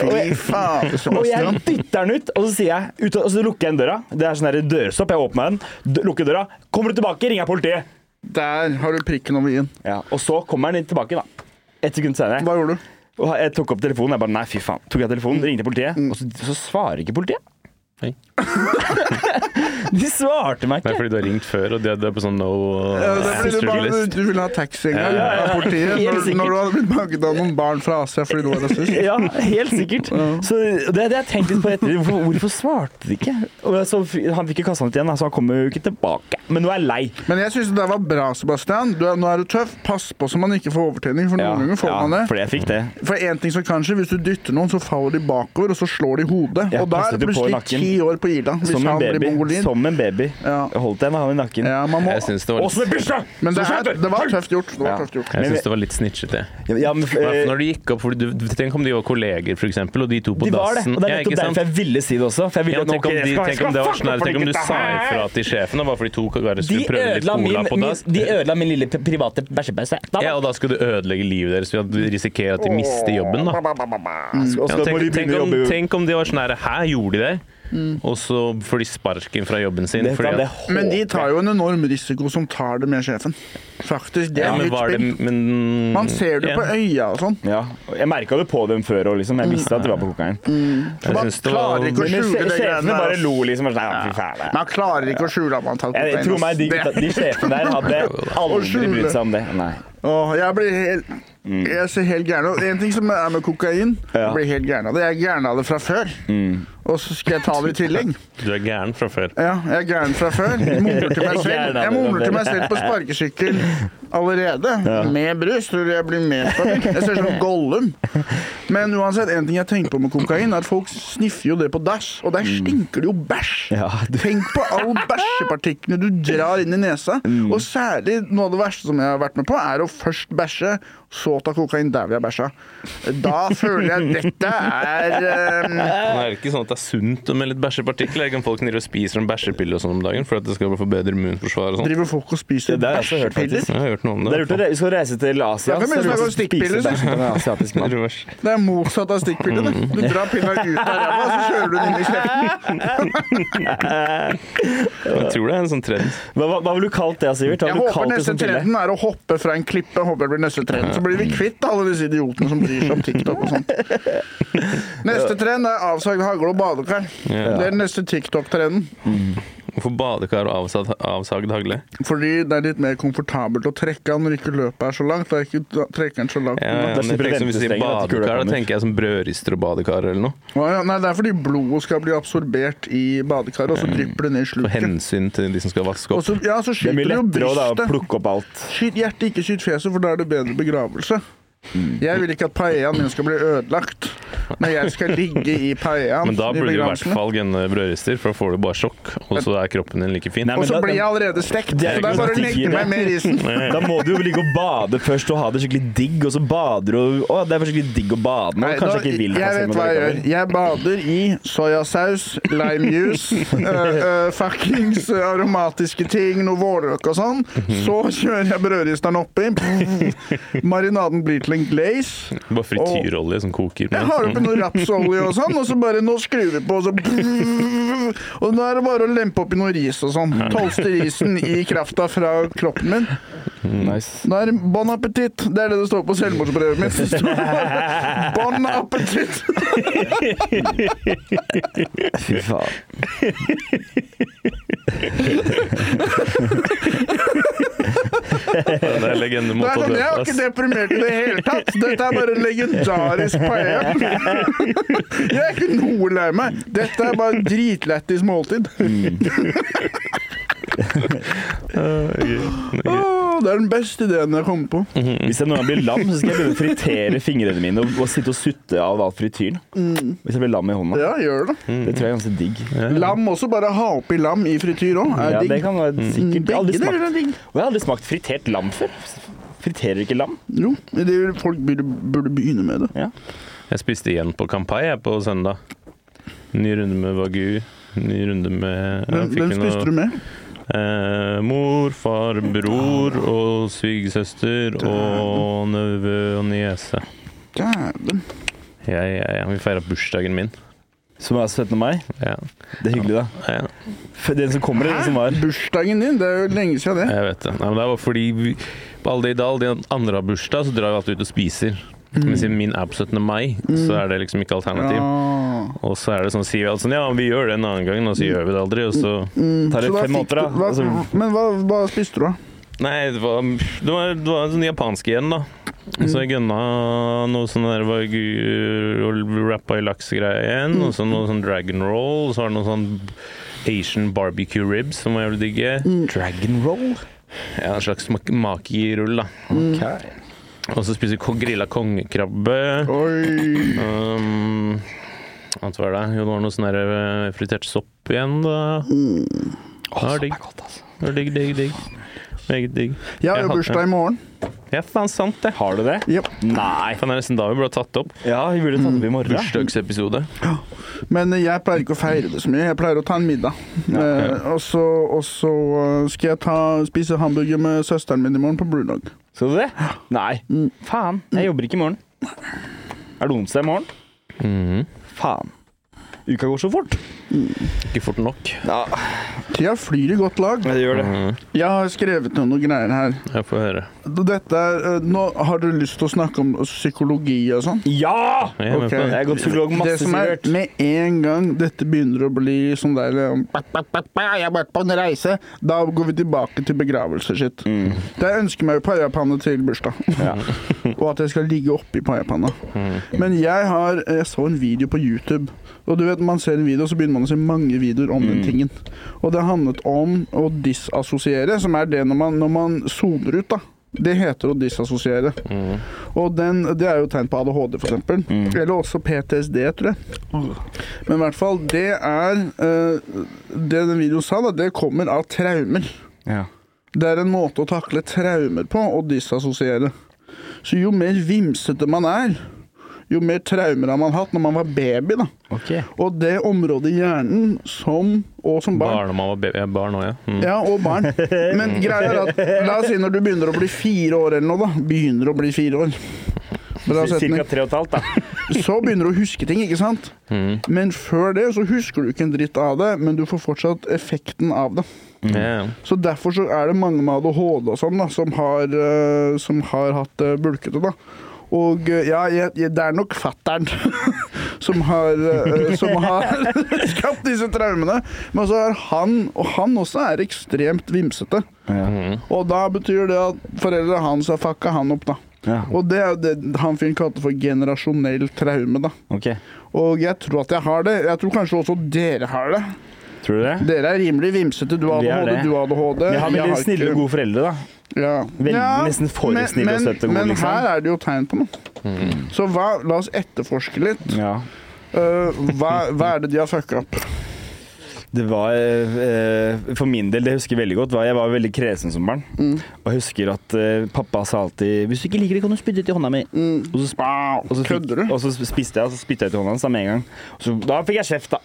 Og Fy jeg- faen, og jeg dytter den ut, og så sier jeg ut, Og så lukker jeg inn døra. Det er sånn dørstopp. Jeg åpner den, lukker døra. Kommer du tilbake, ringer jeg politiet. Der har du prikken over i-en. Ja, og så kommer han inn tilbake, da. Et sekund senere. Hva gjorde du? Og jeg tok opp telefonen. Jeg bare nei, fy faen. Tok jeg telefonen, ringte politiet, og så, så svarer ikke politiet. Hei. De svarte meg ikke. fordi du har ringt før, og de er på sånn no Ja, uh, det er fordi du, bare, du ville ha taxi en gang Ja, ja, av politiet når, når du hadde blitt banket av noen barn fra Asia fordi du var rasist. Ja, helt sikkert. Så det, det jeg tenkte litt på etter. Hvorfor, hvorfor svarte de ikke? Og så, han fikk jo kassa ut igjen, så han kommer jo ikke tilbake. men nå er jeg lei. Men jeg syns det var bra, Sebastian. Du er, nå er du tøff. Pass på så man ikke får overtenning, for noen ganger får ja, man det. For jeg fikk det. For en ting som kanskje, Hvis du dytter noen, så faller de bakover, og så slår de hodet. Og da er det jo på i plutselig ti år på Ila. Hvis Som en han blir baby. mongolid. Som en baby. Ja. Holdt jeg han i nakken. Ja, man må, Jeg syns det var litt men det, er, det var tøft gjort. Det var Ja. tøft gjort. Jeg synes syns det var litt snitchete. Ja, ja, men, I hvert fall eh, Når de gikk opp, for du, du- Tenk om de var kolleger, for eksempel, og de to på de var det, dassen. og det er Ja, nettopp ikke sant? derfor jeg ville si det også. For jeg ville Ja, at, tenk, om de, tenk om det var sånn her, tenk om du sa ifra til sjefen, da, bare fordi to bare De skulle prøve litt ødela, min, cola på min, dass. de ødela min lille private bæsjepause. Ja, og da skulle du ødelegge livet deres ved at du risikerer at de mister jobben, da. Ja, så må de tenk, tenk, om, tenk om de var sånn her Hæ, gjorde de det? Og så får de sparken fra jobben sin. Fordi at, Men de tar jo en enorm risiko som tar det med sjefen. Faktisk. Det er ja, det spill. men, Man ser det ja. på øya og sånn. Ja, jeg merka det på dem før òg, liksom. Jeg visste at de var på kokain. Jeg Man det var klarer ikke å Men skjule det greiene bare lo liksom. og «Ja, fy faen, Man klarer ikke å skjule at man tar kokain. tror meg, de, Det- de sjefene der hadde aldri brydd seg om det. Nei. Åh, jeg blir helt Jeg ser helt gæren ut. En ting som er med kokain, Ja. blir helt gæren av det. Jeg er gæren av det fra før. Og så skal jeg ta det i tillegg. Du er gæren fra før. Ja, jeg er gæren fra før. Jeg mumler til meg selv, jeg mumler til meg selv på sparkesykkel allerede. Med brus. Tror du jeg blir med stabil? Jeg ser som Gollum. Men uansett, en ting jeg tenker på med kokain, er at folk sniffer jo det på dash, Og der stinker det jo bæsj. Ja, du- Tenk på alle bæsjepartiklene du drar inn i nesa. Og særlig noe av det verste som jeg har vært med på, er å først bæsje, så ta kokain der vi har bæsja. Da føler jeg dette er um... Det er ikke sånn at det er sunt med litt bæsjepartikler? Kan folk drive og spiser en bæsjepille og sånn om dagen for at det skal forbedre immunforsvaret og sånn? Driver folk og spiser jeg hørt, bæsjepiller? Jeg har hørt noe om Det er det. lurt Vi skal reise til Asia. ja, så mener jeg er det snakker om lurt å stikkpiller, spise bæsj på en asiatisk. Revers. Det er motsatt av stikkpillene. Du drar pilla ut av ræva, så kjører du den inn i kjeften. Jeg tror det er en sånn trend. Hva, hva, hva ville du kalt det, Sivert? Jeg håper neste trenden er å hoppe fra en klippe. Håper det blir neste trend. Så blir vi kvitt alle disse idiotene som bryr seg om TikTok og sånt. Neste trend er avsagd hagle og badekar. Det er den neste TikTok-trenden. Hvorfor badekar og avsagd, avsagd hagle? Fordi det er litt mer komfortabelt å trekke den når ikke løpet er så langt. Da er ikke trekkeren så langt. Ja, Det ja, er men jeg sikkert tenker som vi sier ventestenger da tenker jeg som brødrister og badekar eller noe. Å, ja. Nei, det er fordi blodet skal bli absorbert i badekaret, og så drypper det ned i For hensyn til de som skal vaske opp. Også, ja, så Det er skyter du jo lettere å plukke opp alt. Skyt hjertet, ikke skyt fjeset, for da er det bedre begravelse. Jeg vil ikke at paeaen min skal bli ødelagt, men jeg skal ligge i paeaen. Men da i burde du i hvert fall gønne brødrister, for da får du bare sjokk, og så er kroppen din like fin. Og så blir jeg allerede stekt, så Det er det er bare å sånn legge meg med risen. Da må du jo ligge og bade først og ha det skikkelig digg, og så bader du og Å, det er skikkelig digg å bade nå. Kanskje da- ikke vil jeg vet hva jeg gjør. Jeg bader i soyasaus, limejuice, uh, uh, fuckings uh, aromatiske ting, noe vårrøk og sånn. Så kjører jeg brødristeren oppi. Marinaden blir til en glaze. Bare frityrolje som koker. Jeg har oppi noe rapsolje og sånn, og så bare nå skrur vi på, og så Og nå er det bare å lempe oppi noe ris og sånn. tolste risen i krafta fra kroppen min. Nice. Da er det bon appétit. Det er det det står på selvmordsbrevet mitt. Bon appétit. Fy faen. Det er legende mot sånn, jeg var ikke deprimert i det hele tatt. Dette er bare en legendarisk paella. Jeg er ikke noe lei meg. Dette er bare dritlættis måltid. Åh, det er den beste ideen jeg kommer på. Hvis jeg noen gang blir lam, så skal jeg begynne å fritere fingrene mine og, og sitte og sutte av all frityren. Hvis jeg blir lam i hånda. Ja, gjør det. Det tror jeg er ganske digg. Lam også. Bare ha oppi lam i frityr òg. Er Ja, det kan være sikkert Jeg har aldri Begge deler smakt, er digg. og jeg har aldri smakt fritert lam før. Friterer ikke lam? Jo, det, folk burde, burde begynne med det. Ja. Jeg spiste igjen på Kampai jeg, på søndag. Ny runde med wagyu. Ny runde med Hvem, fikk hvem noe- spiste du med? Eh, mor, far, bror og svigersøster og nevø og niese. Dæven. Ja, ja, ja. Vi feira bursdagen min. Som er 17. mai? Ja. Det er hyggelig, da. ja. For Den som kommer, eller den som var? Bursdagen din? Det er jo lenge siden det. Jeg vet det. Nei, men det var fordi vi, på Alde i Dal, de andre har bursdag, så drar vi alltid ut og spiser. Men siden min er på 17. mai, så er det liksom ikke alternativ. Ja. Og så er det sånn, sier vi alt sånn Ja, vi gjør det en annen gang, og så gjør vi det aldri. Og så Tar det fem måneder, da? Altså, men hva, hva spiste du, da? Nei, det var, det var, det var sånn japansk igjen, da. Så jeg gunna noe sånn der rappa i laks-greie igjen, og så noe sånn dragon roll, og så var det noe sånn Asian barbecue ribs, som var jævlig digge. Dragon roll? Ja, en slags makirull, da. Ok. Og så spiser vi grilla kongekrabbe. Oi. Um, hva var det? Jo, det var noe sånn eh, fritert sopp igjen, da. Mm. Oh, sopp er godt, altså. Digg, digg, digg. Meget digg. Jeg har Jeg jo har- bursdag i morgen. Ja, faen sant det. Har du det? Yep. Nei. Faen, det er nesten da vi burde ha tatt opp. Ja, vi burde tatt opp i morgen. Bursdagsepisode. Men jeg pleier ikke å feire det så mye. Jeg pleier å ta en middag. Eh, og så, og så eh, skal jeg ta, spise hamburger med søsteren min i morgen på Brewdog. Skal du det? Nei. Faen. Jeg jobber ikke i morgen. Er det onsdag i morgen? Mm. Faen. Uka går så fort. Ikke fort nok. Ja, Tida flyr i godt lag. det gjør det. Mhm. Jeg har skrevet ned noen greier her. Jeg får høre. Dette er, eh, nå Har du lyst til å snakke om psykologi og sånn? Ja! Jeg er med Ok. på det. Jeg har gått psykolog Det masse, som er Sivert. med en gang dette begynner å bli sånn der um, «Bap, bap, bap, bap, Jeg har vært på en reise. Da går vi tilbake til begravelser sitt. Mm. Det jeg ønsker meg jo pajapanne til bursdag. Ja. og at jeg skal ligge oppi pajapanna. Men jeg har Jeg så en video på YouTube. Og du vet, man ser en video, så begynner man å se mange videoer om den tingen. Og det handlet om å disassosiere, som er det når man, når man soner ut, da. Det heter å disassosiere. Og den, det er jo tegn på ADHD, for eksempel. Eller også PTSD, tror jeg. Men i hvert fall, det er eh, Det den videoen sa, da, det kommer av traumer. Ja. Det er en måte å takle traumer på, å disassosiere. Så jo mer vimsete man er, jo mer traumer har man hatt når man var baby. da. Okay. Og det området i hjernen som Og som barn. Barn og var baby, barn også, ja. Mm. Ja, og barn. Men greia er at La oss si når du begynner å bli fire år eller noe, da. Begynner å bli fire år. Cirka tre og et halvt, da. Så begynner du å huske ting, ikke sant? Mm. Men før det så husker du ikke en dritt av det, men du får fortsatt effekten av det. Ja. Så derfor så er det mange med ADHD og sånn da, som har, eh, som har hatt det bulkete. da. Og eh, ja, jeg, jeg, det er nok fattern som har, eh, som har skapt disse traumene. Men så er han, og han også er ekstremt vimsete. Ja. Og da betyr det at foreldrene hans har fucka han opp, da. Ja. Og det er det han fyren kalte for generasjonell traume, da. Okay. Og jeg tror at jeg har det. Jeg tror kanskje også dere har det. Tror du det? Dere er rimelig vimsete. Du har ADHD, du har ADHD. Vi har veldig ikke- snille og gode foreldre, da. Ja. Veldig- nesten for men, snille og men- søte Men liksom. her er det jo tegn på noe. Mm. Så hva, la oss etterforske litt. Ja. Uh, hva, hva er det de har fucka opp? Det var eh, For min del, det husker jeg veldig godt, jeg var veldig kresen som barn. Mm. Og jeg husker at eh, pappa sa alltid 'Hvis du ikke liker det, kan du spytte ut i hånda mi'. Og så, og så, og så spiste jeg, og så spytta jeg ut i hånda hans med en gang. Så, da fikk jeg kjeft, da.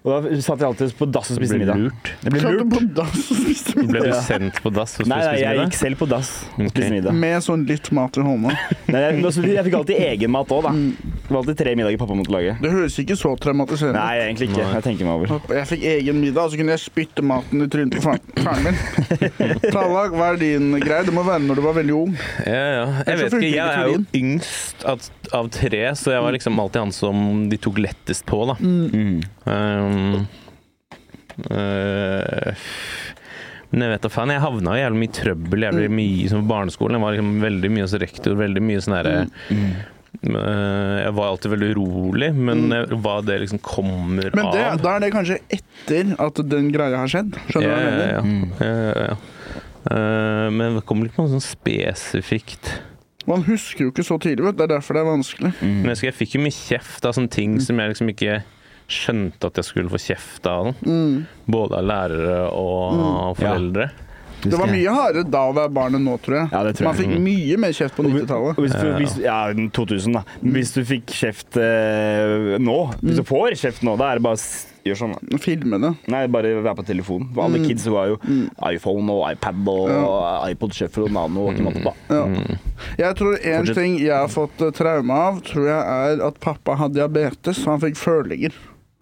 Og da satt jeg alltid på dass og spiste middag. lurt. Det ble lurt. på dass og spiste middag? Ble du sendt på dass? og Nei, nei, jeg gikk selv på dass og spiste middag. Med sånn litt mat i hånda. Nei, jeg, jeg fikk alltid egen mat òg, da. Det var alltid tre middager pappa måtte lage. Det høres ikke så traumatiserende Nei, egentlig ikke. Jeg tenker meg over. Jeg fikk egen middag, og så kunne jeg spytte maten i trynet på faren, min. Tallak, hva er din greie? Det må være når du var veldig ung. Ja, ja. Jeg vet ikke, jeg er jo yngst av, av tre, så jeg var liksom alltid han som de tok lettest på, da. Mm. Um, uh, men jeg vet da faen, jeg havna jo jævlig mye trøbbel jævlig Mm. mye som barneskolen. Jeg var liksom veldig mye hos rektor, veldig mye sånn herre Mm. øh, Jeg var alltid veldig urolig, men hva det liksom kommer Men det, av da er det kanskje etter at den greia har skjedd. Skjønner du hva jeg mener? ja, Mm. ja, ja, ja. Øh, men det kommer ikke på noe sånn spesifikt. Man husker jo ikke så tidlig, vet du. Det er derfor det er vanskelig. Mm. Men jeg, husker jeg fikk jo mye kjeft av sånne ting som jeg liksom ikke skjønte at jeg skulle få kjeft av. Mm. Både av lærere og foreldre. Det var mye hardere da å være barn enn nå, tror jeg. Ja, tror jeg. Man fikk mye mer kjeft på 90-tallet. hvis, du- hvis, ja, 2000, da. Hvis du fikk kjeft eh, nå, hvis du får kjeft nå, da er det bare gjør sånn. da. det Nei, bare være på telefonen. For alle kids var jo iPhone og iPad og iPod Shuffle og Nano og ikke måte på. Ja. Mm. Jeg tror en Fortsett. ting jeg har fått eh, traume av, tror jeg er at pappa hadde diabetes, så han fikk følinger.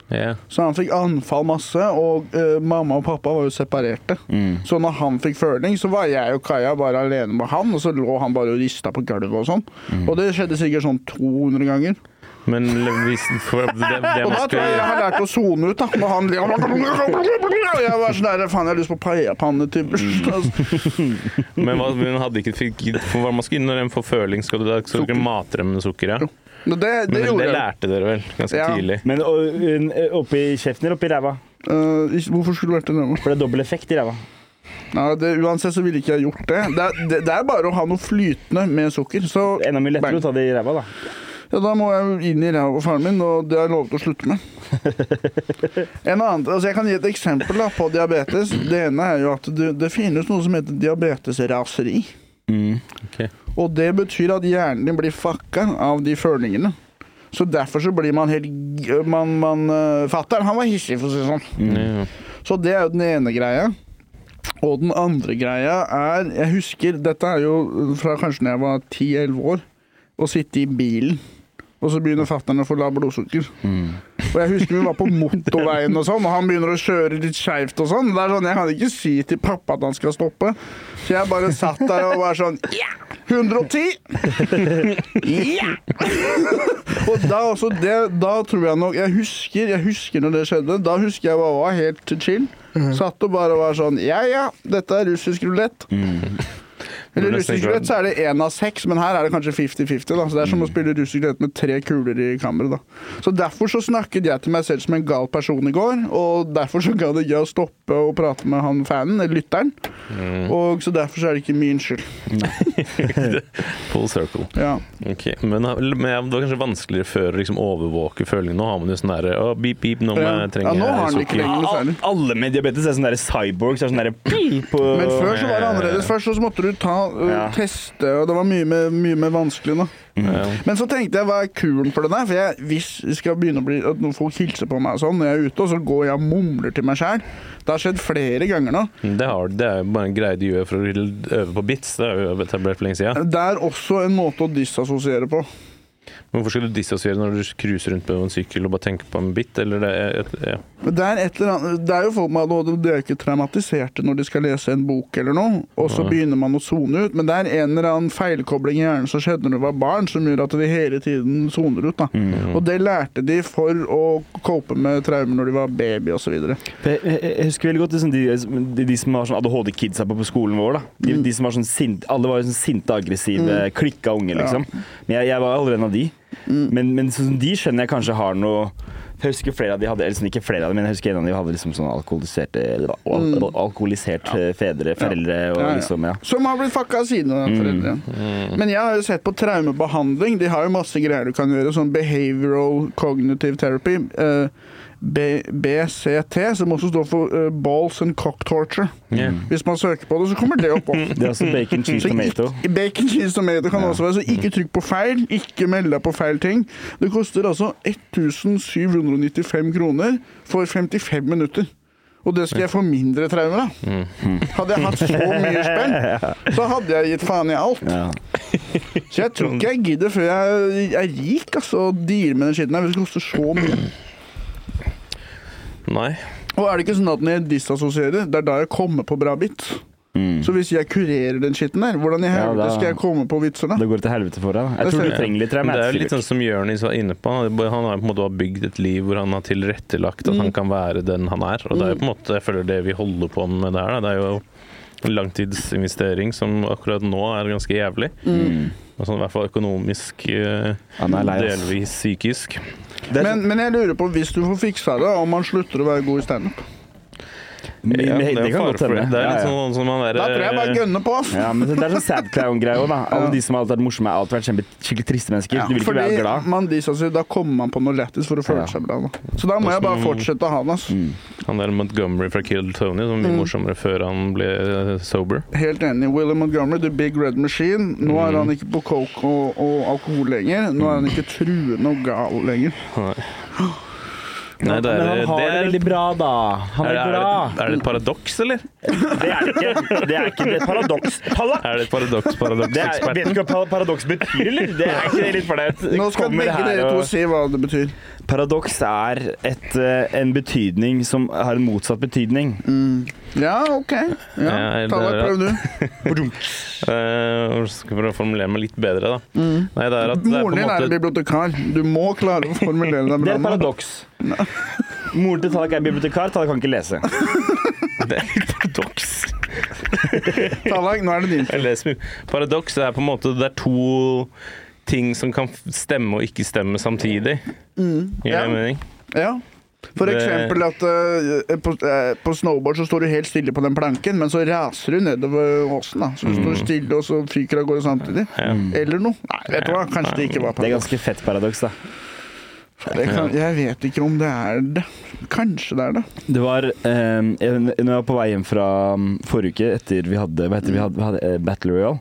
Yeah. Så han fikk anfall masse, og uh, mamma og pappa var jo separerte. Mm. Så når han fikk føling, så var jeg og Kaja bare alene med han, og så lå han bare og rista på gulvet og sånn. Mm. Og det skjedde sikkert sånn 200 ganger. Men hvis, for det, det Og da tror jeg jeg har lært å sone ut, da. Når han Og jeg var sånn der Faen, jeg har lyst på paiepanne til bursdag. Men hva, hun hadde ikke fikk, for hva man skal inn når en får føling, skal du da skal du mate dem med sukker? Ja? Men det, det Men det, jeg. lærte dere vel ganske Ja. tidlig? Men og, un- oppi kjeften eller oppi ræva? Uh, hvorfor skulle du vært i ræva? For det er dobbel effekt i ræva. Ja, det, uansett så ville ikke jeg gjort det. Det er, det, det er bare å ha noe flytende med sukker. Så Enda mye lettere Bang. å ta det i ræva, da. Ja, da må jeg inn i ræva på faren min, og det har jeg lovet å slutte med. En annen, altså Jeg kan gi et eksempel da, på diabetes. Det ene er jo at det, det finnes noe som heter diabetesraseri. Mm. Og det betyr at hjernen din blir fucka av de følingene. Så derfor så blir man helt man, man, uh, Fatter'n, han var hissig, for å si det sånn. Ja. Så det er jo den ene greia. Og den andre greia er Jeg husker Dette er jo fra kanskje da jeg var 10-11 år. Å sitte i bilen, og så begynner fatter'n å få lavt blodsukker. Og jeg husker vi var på motorveien og sånn, og han begynner å kjøre litt skeivt og sånn. Det er sånn, Jeg kan ikke si til pappa at han skal stoppe. Så jeg bare satt der og var sånn Ja! 110! Ja! og da også det, Da tror jeg nok Jeg husker jeg husker når det skjedde. Da husker jeg bare var helt chill. Satt og bare var sånn Ja ja, dette er russisk rulett. Eller ikke så er det én av seks, men her er det kanskje 50-50. da, så Det er som å spille russisk rulett med tre kuler i kammeret. da. Så Derfor så snakket jeg til meg selv som en gal person i går, og derfor så gadd jeg å stoppe og prate med han fanen, eller lytteren. Og Så derfor så er det ikke min skyld. Full circle. Ja. Okay. Men, men det var kanskje vanskeligere før å liksom overvåke følgene. Nå har man jo sånn derre oh, beep, beep, nå må Ja. jeg trenge Ja, nå har han ikke lenger særlig. Alle med diabetes er sånn der cyborgs. Er sånn derre Men før så var det annerledes. Først så måtte du ta, Ja. teste, og det var mye mer, mye mer vanskelig. da. Mm. Men så tenkte jeg, hva er kuren for det der? For jeg, hvis jeg skal begynne å bli at noen folk hilser på meg og sånn når jeg er ute, og så går jeg og mumler til meg sjæl Det har skjedd flere ganger nå. Det, har, det er jo bare en greie du gjør for å øve på bits. Det er jo etablert for lenge siden. Det er også en måte å disassosiere på. Men Hvorfor skal du dissosiere når du cruiser rundt på en sykkel og bare tenker på en bit? Eller det er et, ja. Det er, et eller annet, det er jo folk med ADHD, de er ikke traumatiserte når de skal lese en bok eller noe, og så begynner man å sone ut. Men det er en eller annen feilkobling i hjernen som skjedde når du var barn, som gjør at de hele tiden soner ut. da. Og det lærte de for å cope med traumer når de var baby osv. Jeg, husker veldig godt liksom, de, de, de som har sånn ADHD-kidsa på, på skolen vår. da De, de som var sånn sint, Alle var sånn sinte, aggressive, klikka unge, liksom. Men jeg, jeg var aldri en av de. Men, men sånn de skjønner jeg kanskje har noe jeg husker flere av de hadde, eller sånn, ikke flere av dem, men jeg husker en av de hadde liksom sånn alkoholiserte eller, al alkoholisert ja. fedre, foreldre og Ja, ja. liksom, ja. Som har blitt fucka av sine foreldre. Men jeg har jo sett på traumebehandling. De har jo masse greier du kan gjøre, sånn behavioral cognitive therapy. eh, B BCT, som også står for eh, balls and cock torture. Yeah. Hvis man søker på det, så kommer det opp. Det er også bacon, cheese, Så tomato. ikke, bacon cheese tomato kan også være, så ikke trykk på feil, ikke meld deg på feil ting. Det koster altså 1795 kroner for 55 minutter. Og det skal jeg få mindre traumer av. Hadde jeg hatt så mye spenn, så hadde jeg gitt faen i alt. Ja. Så jeg tror ikke jeg gidder før jeg er rik, altså, å deale med den skitten her. hvis Det koster så mye. Nei. Og er det ikke sånn at når jeg disassosierer, det er da jeg kommer på bra bit? Så hvis jeg kurerer den skitten der, hvordan i helvete Ja, skal jeg komme på vitser da? Det går til helvete for deg. Jeg Det tror du trenger litt det er litt sånn som Jonis var inne på. Han har på en måte bygd et liv hvor han har tilrettelagt at han kan være den han er. Og det er jo på en måte, jeg føler det vi holder på med det her, da. det er jo langtidsinvestering som akkurat nå er ganske jævlig. Mm. Altså, I hvert fall økonomisk, eh, Han delvis psykisk. Er Men, men jeg lurer på, hvis du får fiksa det, om man slutter å være god i standup? Men- men Ja, det, kan godt hende. det. Det er litt sånn han Da tror jeg bare gønner på. Ja, men det er sånn sad clown-greie òg, da. Alle Ja. de som har alltid vært morsomme, har alltid vært kjempe, skikkelig triste mennesker. Ja, du vil ikke være glad. man disassosierer, da kommer man på noe lættis for å føle Ja. seg bra. Da. Så da må jeg bare fortsette å ha den. ass. Han der Montgomery fra Kill Tony, som blir mm. morsommere før han ble eh, sober. Helt enig. William Montgomery, The Big Red Machine. Nå er han ikke på coke og, og alkohol lenger. Nå er han ikke truende og gal lenger. Nei, det er, men han har det det er, veldig bra, da. Han er, er, det, er, glad. det, er det et paradoks, eller? Det er det ikke. Det er ikke det et paradoks. Palla! Er det et paradoks, paradoks, Det er, vet du hva paradoks betyr, eller? Det er ikke det litt flaut? Nå skal begge dere to og- si hva det betyr. Paradoks er et, eh, en betydning som har en motsatt betydning. Ja, OK. Ja. Ja, det Tallak, prøv du. Jeg skal prøve å formulere meg litt bedre, da. Nei, det er at det er Moren en din er måte bibliotekar. Du må klare å formulere deg bra. Det er et paradoks. Moren til Tallak er bibliotekar, Tallak kan ikke lese. Det er et paradoks. Tallak, nå er det din. Paradoks er på en måte Det er to ting som kan stemme og ikke stemme samtidig. Gir Ja. mening? Ja. For Det- eksempel at uh, på, uh, på snowboard så står du helt stille på den planken, men så raser du nedover åsen. da. Så du Mm. står stille, og så fyker av gårde samtidig. Eller noe. Nei, vet du hva, kanskje det ikke var paradoks. Det er ganske fett paradoks, da. Det kan, jeg vet ikke om det er det. Kanskje det er det. Det var eh, jeg- Når jeg var på vei hjem fra um, forrige uke, etter vi hadde, vi hadde, vi hadde eh, Battle Royale,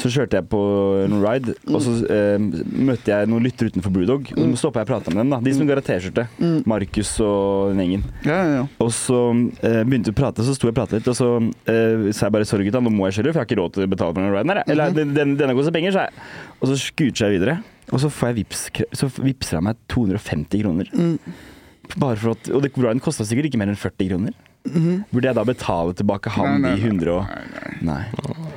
så kjørte jeg på en ride, og så eh, møtte jeg noen lyttere utenfor Brewdog. Og så stoppa jeg og prata med dem, da. De som går T-skjorte. Markus og den gjengen. Ja, ja, ja. Og så eh, begynte vi å prate, så sto jeg og prata litt, og så eh, sa jeg bare sorry gutta, nå må jeg kjøre, for jeg har ikke råd til å betale for den riden her. jeg. Eller den, den, denne koster penger, sa jeg. Og så scooter jeg videre, og så får jeg vips, så vipser han meg 250 kroner. Bare for at, og det, riden kosta sikkert ikke mer enn 40 kroner. Burde jeg da betale tilbake han Nei, nei, de 100 og Nei.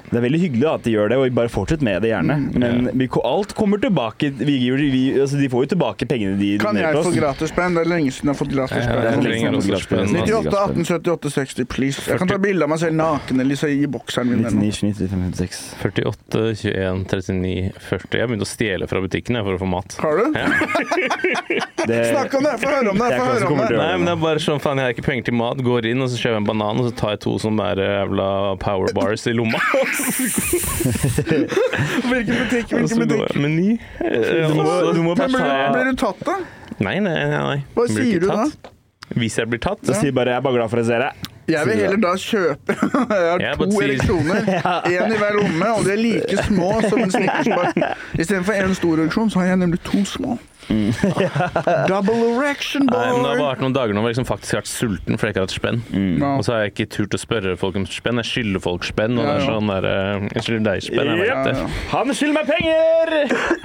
Det er veldig hyggelig at de gjør det, og bare fortsett med det gjerne. Men vi, alt kommer tilbake. Vi, vi, altså, de får jo tilbake pengene de Kan donerer jeg få oss. gratispenn? Det er lenge siden jeg har fått Ja, det er lenge siden jeg har fått spenn, altså. 98, 18, 78, 60, please. Jeg kan ta bilde av meg selv naken eller i bokseren min. 99, 29, 56. 48, 21, 39, 40. Jeg begynte å stjele fra butikken jeg, for å få mat. Har du? Det, Snakk om det! Få høre om det! Få høre om det. Nei, men det er bare sånn, faen, jeg har ikke penger til mat. Går inn, og så kjøper jeg en banan, og så tar jeg to sånne der jævla power bars i lomma. Hvilken butikk? Hvilken butikk? Meny. Eh, Du må- du må Men blir, ta- blir du tatt, da? Nei, nei, nei. nei. Hva Jeg blir sier ikke du da? tatt. Hvis jeg blir tatt Så sier bare 'jeg er bare glad for å se deg'. Jeg vil heller da kjøpe Jeg har to ereksjoner, én i hver lomme, og de er like små som en snickersbar. Istedenfor én stor ereksjon, så har jeg nemlig to små. Double erection, Nei, men Det har boy! bare vært noen dager nå hvor jeg liksom faktisk har vært sulten fordi jeg ikke har hatt spenn. Ja. Og så har jeg ikke turt å spørre folk om spenn. Jeg skylder folk spenn. Og Ja, det er ja. sånn der, eh, Jeg skylder deg spenn. Jeg. Ja, ja. Han skylder meg penger!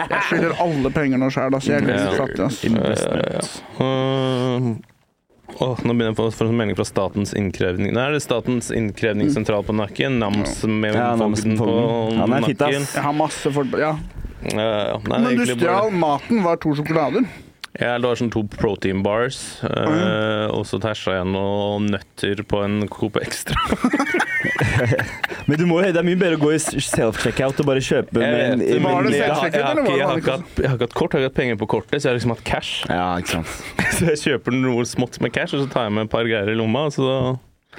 Jeg skylder alle penger nå sjæl, så jeg er litt Ja. fattig. ass. Åh, nå begynner jeg å få en melding fra Statens innkrevning Nei, er det Statens innkrevningssentral på nakken. Nams med Ja, Fogden på er nakken. Jeg har masse folk Ja. Ja, ja. Nei, Men du stjal bare- maten, var to sjokolader. Ja, det var sånn to protein bars, mm. og så tæsja jeg noen nøtter på en Coop Extra. Men du må, det er mye bedre å gå i self-checkout og bare kjøpe med en- Var det jeg jeg, har eller var det jeg, har ikke hatt, jeg kort, jeg har ikke hatt penger på kortet, så jeg har liksom hatt cash. Ja, ikke sant. Så jeg kjøper noe smått med cash, og så tar jeg med et par greier i lomma, og så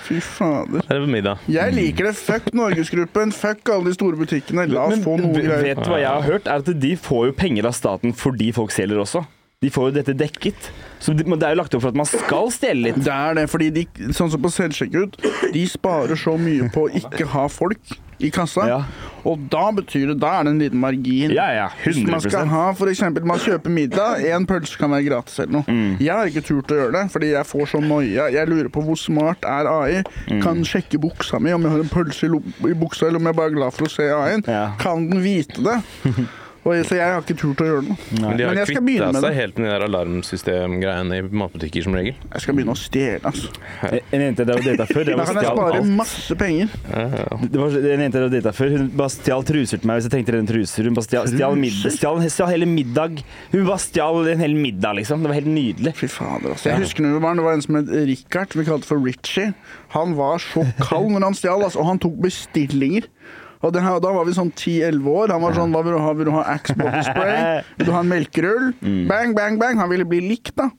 Fy fader. er det middag. Jeg liker det. Fuck Norgesgruppen. Fuck alle de store butikkene. La oss få noe greier. vet du hva jeg har hørt? Er at de får jo penger av staten fordi folk selger også. De får jo dette dekket. Så det, men det er jo lagt opp for at man skal stjele litt. Det er det, fordi de, sånn som på selvsjekkut, de sparer så mye på å ikke ha folk i kassa. Ja. Og da betyr det, da er det en liten margin. Ja, ja, Hvis man skal 100 ha, eksempel, man kjøper middag, en pølse kan være gratis eller noe. Mm. Jeg har ikke turt å gjøre det, fordi jeg får så noia. Jeg lurer på hvor smart er AI. Mm. Kan sjekke buksa mi om jeg har en pølse i, i buksa, eller om jeg bare er glad for å se AI-en. Ja. Kan den vite det? Og, så jeg har ikke turt å gjøre noe. Men de har kvitta seg helt med de der alarmsystemgreiene i matbutikker som regel. Jeg skal begynne å stjele, altså. En jente og data før, Da kan jeg spare alt. masse penger. Det var en jente og data før. Hun bare stjal truser til meg hvis jeg trengte en truser. Hun bare stjal, stjal, middag, stjal, stjal hele middag. Hun bare stjal en hel middag, liksom. Det var helt nydelig. Fy fader, altså. Jeg husker når vi var, det var en som het Richard, vi kalte for Richie. Han var så kald når han stjal, altså, og han tok bestillinger. Og her, da var vi sånn 10-11 år. Han var sånn Hva vil du ha? Vil du ha Axe spray? Vil du ha en melkerull? Bang, bang, bang. Han ville bli likt, da.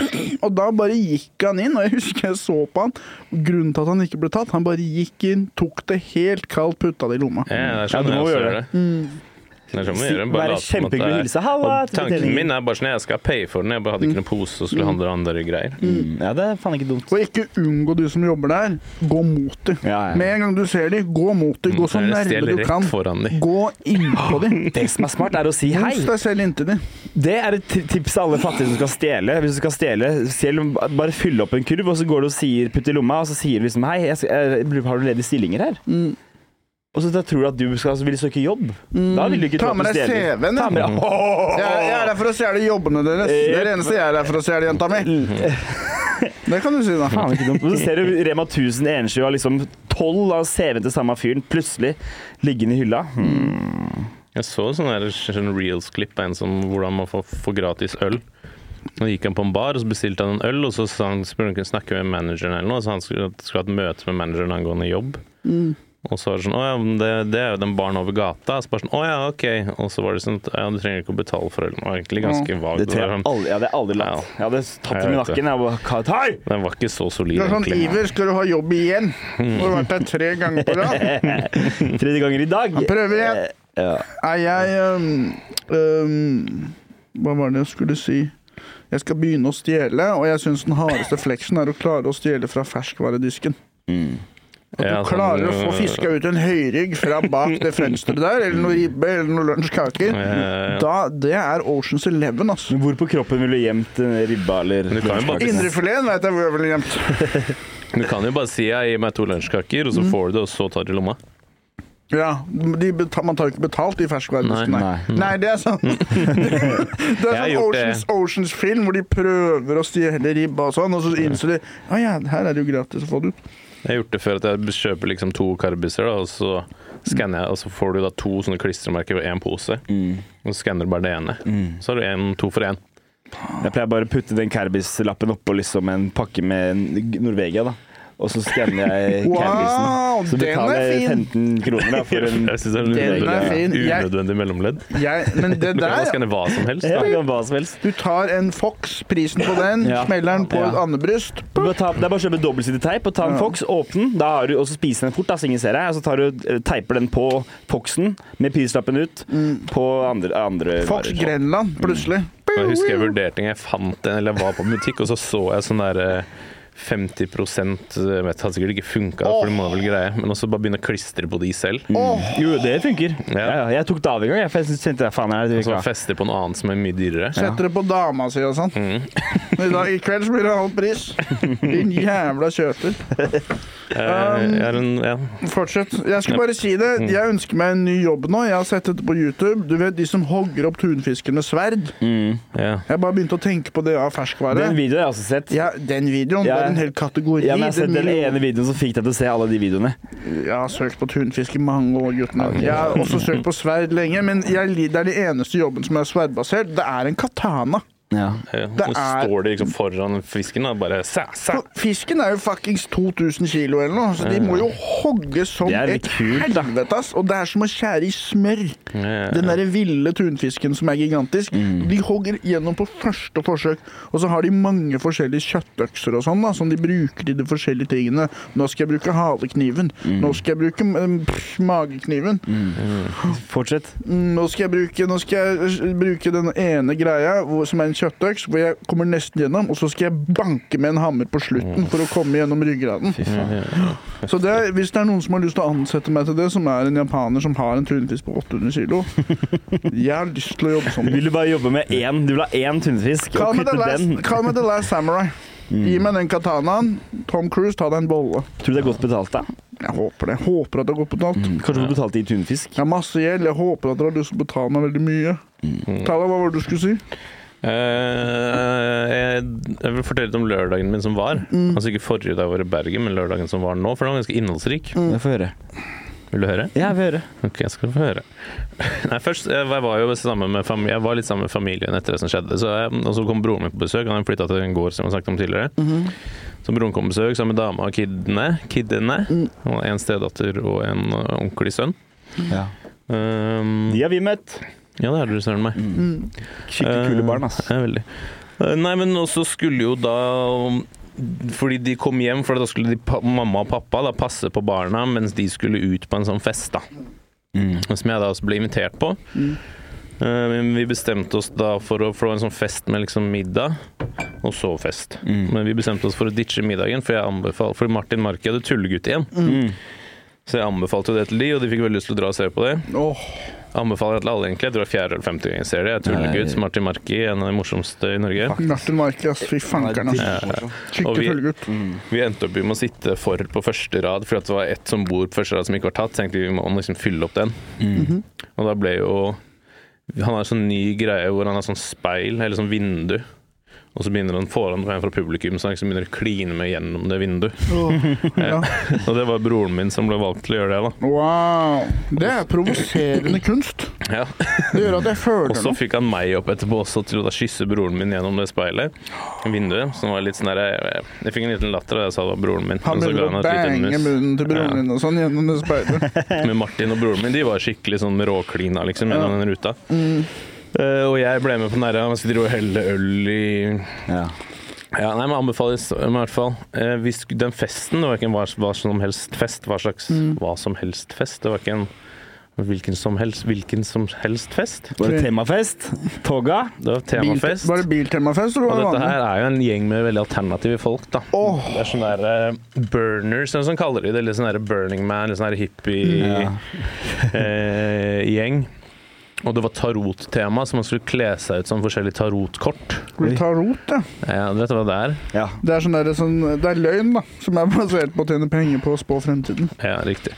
Og da bare gikk han inn, og jeg husker jeg så på han. Grunnen til at han ikke ble tatt, han bare gikk inn, tok det helt kaldt, putta det i lomma. Ja, det er Ja, sånn du jeg også gjøre gjør det. Det er man gjør det. Bare Være kjempehyggelig og hilse. Halla, Tanken min er bare sånn jeg skal paye for den. Jeg bare hadde ikke noen pose og skulle handle andre greier. Mm, Ja, det er faen ikke dumt. Og ikke unngå du som jobber der. Gå mot dem. Ja, ja. Med en gang du ser dem, gå mot dem. Gå så nærme du kan. foran de. Gå innpå dem. Det som er smart, er å si hei. Mos deg selv inntil dem. Det er et tips til alle fattige som skal stjele. Hvis du skal stjele, selv bare fyll opp en kurv, og så går du og sier putt i lomma, og så sier du liksom hei, skal, jeg, har du ledige stillinger her? Mm. Og så tror du at du skal, vil søke jobb. Da vil du ikke Ta med deg. CV-en, ja. Jeg, er der for å stjele jobbene deres. Det er det eneste jeg er der for å stjele, jenta mi. Det kan du si, da. Faen, ikke dumt. Og så ser du Rema 1000 Ensjø og liksom tolv av CV-en til samme fyren plutselig liggende i hylla. Hmm. Jeg så sånn sånn reels-klipp av en som hvordan man får, får gratis øl. Nå gikk han på en bar og så bestilte han en øl, og så sa han, spurte han om han kunne snakke med manageren eller noe. Så han skulle, skulle ha et møte med manageren angående jobb. Og så var det sånn Å ja, men det, det er jo den baren over gata. Så bare sånn Å ja, OK. Og så var det sånn Ja, du trenger ikke å betale for ølen. Det var egentlig ganske vagt. Det jeg sånn- aldri, jeg hadde aldri latt. Ja. Jeg hadde tatt Jeg dem i det. nakken. Jeg bare Hei! Den var ikke så solid, Det er sånn egentlig. Iver, skal du ha jobb igjen? Du har vært der tre ganger på rad. Tredje ganger i dag. Prøver igjen. Ja. Nei, jeg um, um, Hva var det jeg skulle si? Jeg skal begynne å stjele, og jeg syns den hardeste fleksen er å klare å stjele fra ferskvaredisken. At du Ja, sånn, klarer å få øh, fiska ut en høyrygg fra bak det fønsteret der, eller noe ribbe eller noe lunsjkaker. Ja, ja, ja. Da, det er Oceans Eleven, altså. Men hvor på kroppen ville du gjemt en ribba eller bare- Indrefileten vet jeg hvor jeg ville gjemt. Du kan jo bare si 'jeg gir meg to lunsjkaker', og Mm. så får du det, og så tar du lomma. Ja, de beta man tar jo ikke betalt i ferskvaredisken, nei. Nei, nei. Nei, det er sånn Det er sånn. Oceans, Oceans film hvor de prøver å stjele ribba og sånn, og så innser de Å ja, her er det jo gratis å få det ut. Jeg har gjort det før at jeg kjøper liksom to karbiser, da, og så skanner jeg, og så får du da to sånne klistremerker og én pose. Mm. Og så skanner du bare det ene. Så har du en, to for én. Jeg pleier bare å putte den karbislappen oppå liksom en pakke med Norvegia, da. Og så skanner jeg Wow, Carbisen. Så betaler er jeg 15 kroner da, for en Jeg syns det er Den er unødvendig, fin. Jeg- unødvendig mellomledd. Jeg, men det Du kan skanne hva som helst. Ja, Da. det hva som helst. Du tar en Fox, prisen på den, Ja. smeller den på Ja. et andebryst. Du det er bare å kjøpe dobbeltsidig teip og ta en Ja. Fox, åpne den, du, og så spise den fort, da, så ingen ser deg. Og så tar du, eh, teiper den på Foxen med prislappen ut på andre, andre Mm. Fox varer. Grenland, plutselig. Jeg husker jeg vurderte en gang jeg fant en, eller jeg var på butikk, og så så jeg sånn der eh, 50 jeg vet, hadde sikkert ikke funka, for det må vel greie, men også bare begynne å klistre på de selv. Oh. Jo, det funker. Ja. Ja. Ja, jeg tok det av en gang, jeg, for det jeg, faen, er det Og så fester på noe annet som er mye dyrere. Setter det på dama si og sånn. Mm. I, dag, I kveld så blir det halv pris. Din jævla kjøper. Um, jeg er en, ja. Fortsett. Jeg skal bare si det. Mm. Jeg ønsker meg en ny jobb nå. Jeg har sett dette på YouTube. Du vet de som hogger opp tunfisken med sverd. Mm. Yeah. Jeg bare begynte å tenke på det av ferskvare. Den videoen har jeg også sett. Ja, den videoen. Ja. En hel kategori. Ja, men jeg har sett den ene videoen som fikk deg til å se alle de videoene. Jeg har søkt på tunfisk i mange år, guttene. Jeg har også søkt på sverd lenge, men jeg, det er den eneste jobben som er sverdbasert. Det er en katana. Ja. Ja. Det er- står de liksom foran fisken og bare sæ, sæ. Fisken er jo fuckings 2000 kilo eller noe, så de må jo hogge som et helvete, ass. Og det er som å skjære i smør. Ja. Den derre ville tunfisken som er gigantisk. Mm. De hogger gjennom på første forsøk, og så har de mange forskjellige kjøttøkser og sånn, da, som de bruker i de forskjellige tingene. Nå skal jeg bruke halekniven. Mm. Nå skal jeg bruke mm, pff, magekniven. Fortsett. Mm, Nå skal jeg bruke, nå skal jeg bruke den ene greia som er en kjøttøks, hvor jeg kommer nesten gjennom, og så skal jeg banke med en hammer på slutten for å komme gjennom ryggraden. Så det er, hvis det er noen som har lyst til å ansette meg til det, som er en japaner som har en tunfisk på 800 kilo Jeg har lyst til å jobbe sånn. Vil du bare jobbe med én? Du vil ha én tunfisk Kall me meg, the The Last Samurai. Gi meg den katanaen. Tom Cruise, ta deg en bolle. Tror du det er godt betalt, da? Jeg håper det. Jeg håper at det er godt betalt. Kanskje du får betalt i tunfisk? Jeg har masse gjeld. Jeg håper at dere har lyst til å betale meg veldig mye. Tala, hva var det du skulle si? Eh, jeg, jeg vil fortelle litt om lørdagen min som var. Mm. Altså ikke forrige da jeg var i Bergen, men lørdagen som var nå, for den var ganske innholdsrik. Jeg får høre. Vil du høre? Ja, jeg får høre. Ok, jeg skal få høre. Nei, først, jeg var jo sammen med jeg var litt sammen med familien etter det som skjedde. Så jeg, og så kom broren min på besøk. Han flytta til en gård som jeg har snakket om tidligere. Mhm. Så broren kom på besøk sammen med dama og kidene. kidene. Mm. Og en stedatter og en ordentlig onkel i sønn. Ja. Um, De har vi møtt. Ja, det er du søren meg. Mm. Skikkelig kule barn, ass. Ja, veldig. Eh, Nei, men også skulle jo da Fordi de kom hjem, for da skulle de, mamma og pappa da, passe på barna mens de skulle ut på en sånn fest. da Mm. Som jeg da også ble invitert på. Mm. Men vi bestemte oss da for å få en sånn fest med liksom middag, og så fest. Mm. Men vi bestemte oss for å ditche middagen, for jeg anbefaler, fordi Martin Marki hadde tullegutt igjen. Mm. Så jeg anbefalte jo det til de, og de fikk veldig lyst til å dra og se på det. Oh. Anbefaler til alle, egentlig. Jeg tror det er fjerde eller femte gang jeg ser det. Jeg tullegutt. som Martin Marki, en av de morsomste i Norge. Martin Marki, ass. Fy fankeren, ass. Ja, ja. Og vi- tullegutt. Vi endte opp med å sitte for på første rad, fordi det var ett som bor på første rad som ikke var tatt. Så tenkte vi vi må liksom fylle opp den. Mm. Og da ble jo Han har en sånn ny greie hvor han har sånn speil, eller sånn vindu. Og så begynner han foran en fra publikum som liksom begynner å kline meg gjennom det vinduet. Ja. Og det var broren min som ble valgt til å gjøre det, da. Wow. Det er provoserende kunst. Ja. Det gjør at jeg Og så fikk han meg opp etterpå også til å kysse broren min gjennom det speilet. Vinduet. Som var litt sånn der, jeg, jeg fikk en liten latter da jeg sa det var broren min. Han begynte å bange munnen til broren Ja. din og sånn gjennom det speilet. Men Martin og broren min de var skikkelig sånn råklina liksom, gjennom den ruta. Mm. Eh, og jeg ble med på den derre man skal drive og helle øl i Ja. Ja, nei, men anbefales i hvert fall. Eh, hvis den festen, det var ikke en hva, hva som helst fest, hva slags Mm. hva som helst fest. Det var ikke en hvilken som helst, hvilken som helst fest. Var det temafest? Toga? Det var Bil, temafest. var det biltemafest, eller var det og dette her er jo en gjeng med veldig alternative folk, da. Åh. Det er sånne der uh, burners, sånn som kaller de det. Litt sånn der Burning Man, litt sånn der hippie-gjeng. Ja. Og det var tarottema, så man skulle kle seg ut som forskjellige tarot-kort Tarot, ja. Ja, du vet hva det er? Ja. Det er, sånn der, sånn, det er løgn, da, som er basert på å tjene penger på å spå fremtiden. Ja, riktig.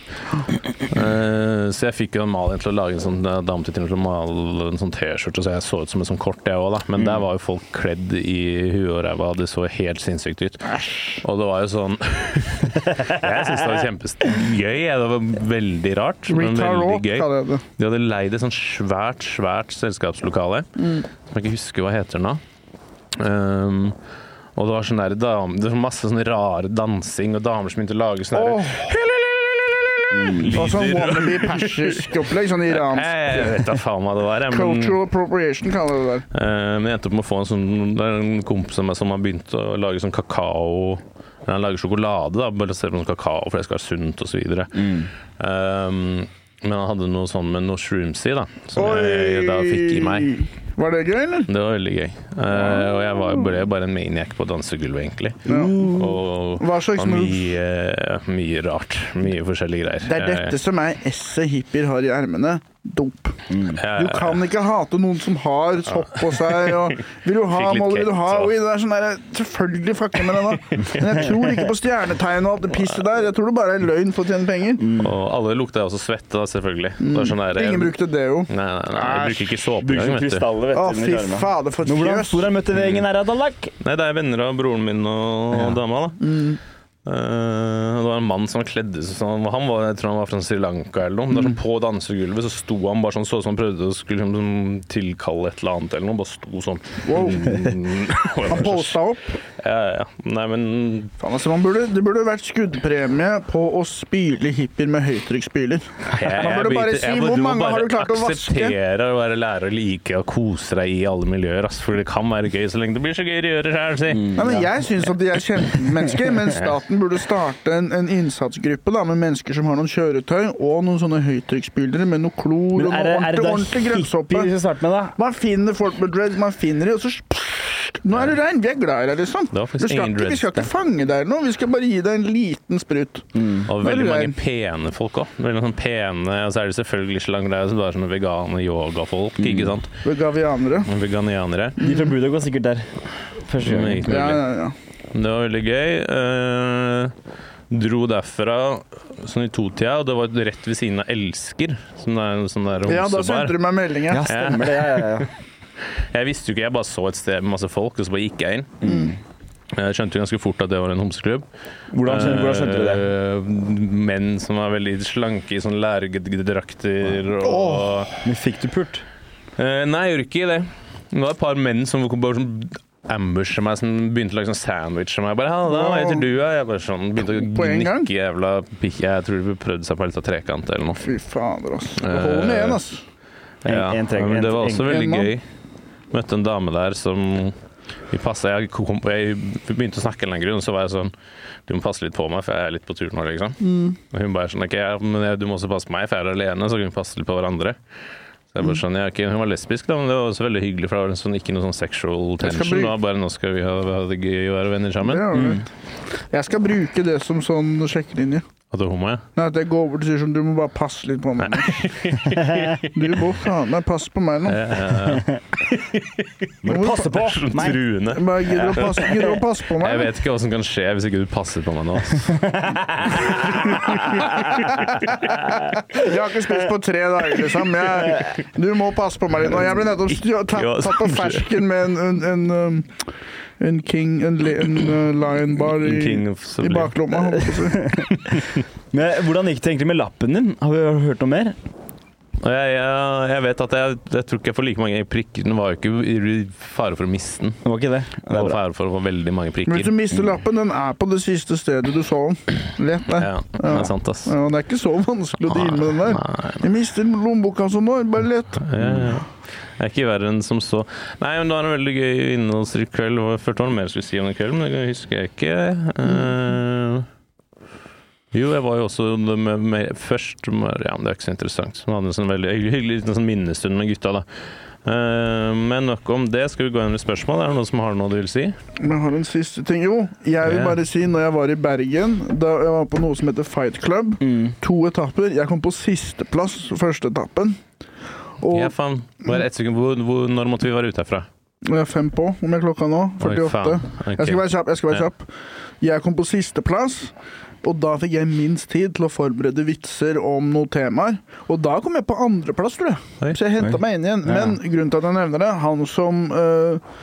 Uh, så jeg fikk jo Malin til å lage en sånn dame til å male en sånn T-skjorte, så jeg så ut som et sånt kort, jeg òg, da. Men der var jo folk kledd i huet og ræva, det så helt sinnssykt ut. Og det var jo sånn Jeg syns det var kjempegøy. Det var veldig rart, men veldig gøy. De hadde leid et sånn svært, svært svært selskapslokale, som jeg ikke husker hva heter nå. Um, og det var sånn der dame, det var masse sånn rare dansing og damer som begynte å lage sånne oh. der Og var sånn lyder. wannabe persisk opplegg, sånn iransk. Jeg vet da faen hva det var. Men, Cultural appropriation, kaller det der. men jeg endte opp med å få en sånn Det er en kompis av meg som har begynt å lage sånn kakao eller Han lager sjokolade, da, basert på sånn kakao, for det skal være sunt osv. Um, men han hadde noe sånn med noe shrooms i, da, som jeg da fikk i meg. Var det gøy, eller? Det var veldig gøy. Eh, og jeg var, ble bare en maniac på dansegulvet, egentlig. Ja. Og Hva slags var mye, mye rart. Mye forskjellige greier. Det er dette som er esset hippier har i ermene. Dop. Eh, Du kan ikke hate noen som har sopp på seg. Og vil du ha må, vil du ha oi. Det er sånn der, Selvfølgelig fucker jeg med det, da. Men jeg tror ikke på stjernetegn og alt det pisset der. Jeg tror det bare er løgn for å tjene penger. Og alle lukta også svette, da, selvfølgelig. Det sånn der, Ingen brukte det jo. Nei, nei, nei, jeg bruker ikke såpe engang, vet du. Å, fy fader, for et Hvordan fjøs. hvor har møtt den gjengen her, Adalak? Nei, det er venner av broren min og dama, da. Eh, det var en mann som kledde seg sånn Han var, jeg tror han var fra Sri Lanka eller noe. Er sånn På dansegulvet så sto han bare sånn så ut som han prøvde å skulle liksom, tilkalle et eller annet eller noe. Bare sto sånn. Wow. Han posta opp. Ja, ja. Nei, men Faen, altså, man burde, det burde vært skuddpremie på å spyle hippier med høytrykksspyler. Man burde bare si, hvor du mange har du klart å vaske? Akseptere å være lærer og like å kose deg i alle miljøer. ass, For det kan være gøy så lenge det blir så gøy å gjøre sjøl, si. Nei, men Jeg syns at de er kjempemennesker, men staten burde starte en, en innsatsgruppe da, med mennesker som har noen kjøretøy og noen sånne høytrykksspylere med noe klor og noe ordentlig, det ordentlig grønnsåpe. Man finner folk med dreads, man finner de, og så Nå er du rein, vi er glad i deg, liksom. Det var Vi faktisk skal, ingen ikke, vi skal ikke fange deg nå, vi skal bare gi deg en liten sprut. Og er veldig mange pene folk òg. Sånn pene, og så er det selvfølgelig så det er sånne vegane yogafolk, ikke sant. Vegavianere. Veganianere. De fra Buda går sikkert der. Første gang. Meget Ja, ja, ja. Det var veldig gøy. Uh, dro derfra sånn i totida, og det var rett ved siden av Elsker, som er en sånn der ja, da sendte du meg melding. Ja, Ja. stemmer det. Ja, ja, ja. Jeg visste jo ikke, jeg bare så et sted med masse folk, og så bare gikk jeg inn. Mm. Jeg skjønte jo ganske fort at det var en homseklubb. Hvordan, hvordan skjønte du det? Eh, Menn som var veldig slanke i sånne lærgedrakter og Men fikk du pult? Eh, Nei, jeg gjorde ikke det. Det var et par menn som bare sånn ambushet meg, som begynte å lage sånn sandwich og meg. Bare, Halla, hva heter du? da?» Jeg bare sånn, begynte å gnikke jævla pikk. Jeg tror de prøvde seg på en liten trekant eller noe. Fy fader, ass. Det holder med én, ass. En- Ja, men det var også veldig gøy. Møtte en dame der som vi passet, jeg, kom, jeg begynte å snakke en eller annen grunn, så var jeg sånn Du må passe litt på meg, for jeg er litt på tur nå, liksom. Mm. Og hun bare sånn Ok, ja, men jeg- du må også passe på meg, for jeg er alene, så kan vi passe litt på hverandre. Så jeg bare Mm. sånn, ja, ok, Hun var lesbisk, da, men det var også veldig hyggelig, for det var sånn, ikke noe sånn sexual tension. Det var bare nå skal vi ha, ha det gøy og være venner sammen. du. Jeg skal bruke det som sånn sjekkelinje. At du er homo, ja? Nei, at jeg går over til sier sånn Du må bare passe litt på meg. Du må faen meg passe på meg nå. Eh, Må du passe på Sånn meg? truende. Bare gidder å passe, gidder å passe på meg. Jeg vet ikke hva som kan skje hvis ikke du passer på meg nå. Jeg har ikke spist på tre dager, liksom. Jeg, du må passe på meg litt nå. Jeg ble nettopp tatt, på fersken med en, en, en, um, en king En, en uh, lion bar i, i baklomma. Men hvordan gikk det egentlig med lappen din? Har vi hørt noe mer? Og jeg, jeg, jeg vet at jeg, jeg tror ikke jeg får like mange prikker. Den var jo ikke i fare for å miste den. Det var ikke det. Det det var var fare for å få veldig mange prikker. Men hvis du mister lappen, den er på det siste stedet du så den. Lett det. Ja, det er sant, ass. Ja, det er ikke så vanskelig å deale med den der. Nei, Jeg mister lommeboka som nå. Bare lett. Ja, ja. Jeg er ikke verre enn som så. Nei, men det var en veldig gøy innholdsrik kveld. Jeg følte det var noe mer jeg skulle si om den kvelden, men det husker jeg ikke. Eh, jo, jeg var jo også med, med, først med, Ja, men det er ikke så interessant. Vi hadde en sånn veldig hyggelig, hyggelig liten sånn minnestund med gutta, da. Uh, men nok om det. Skal vi gå inn i spørsmål? Er det noen som har noe du vil si? Jeg har en siste ting. Jo, jeg vil bare si når jeg var i Bergen Da jeg var på noe som heter Fight Club. Mm. To etapper. Jeg kom på sisteplass første etappen. Og Ja, faen. Bare ett sekund. Hvor, hvor, når måtte vi være ute herfra? jeg er fem på, om jeg klokka nå. Oi, 48. faen. Jeg skal være kjapp. Jeg skal være Ja. kjapp. Jeg kom på sisteplass. Og da fikk jeg minst tid til å forberede vitser om noen temaer. Og da kom jeg på andreplass, tror jeg. Så jeg henta meg inn igjen. Men grunnen til at jeg nevner det, han som øh,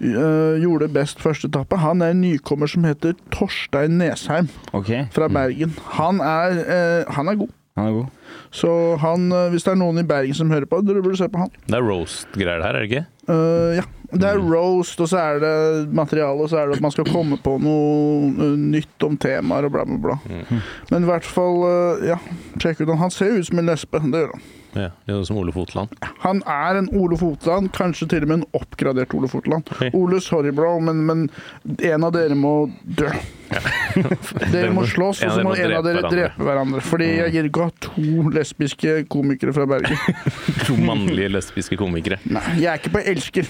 øh, gjorde best første etappe, han er en nykommer som heter Torstein Nesheim okay. fra Bergen. Han er, øh, han er god. han er god. Så han, øh, hvis det er noen i Bergen som hører på, dere burde se på han. Det er roast-greier her, er det ikke? Uh, ja. Det er Mm. roast, og så er det materiale, og så er det at man skal komme på noe øh, nytt om temaer og bla, bla, bla. Mm. Men i hvert fall, ja, sjekk ut han. Han ser ut som en lesbe, det gjør han. Ja, er som Ole Fotland. Han er en Ole Fotland, kanskje til og med en oppgradert Ole Fotland. Hey. Ole, sorry bro, men, men en av dere må dø. dere må slåss, og så må en av dere drepe hverandre. Fordi jeg gir ikke å ha to lesbiske komikere fra Bergen. To mannlige lesbiske komikere. Nei, jeg er ikke på Elsker.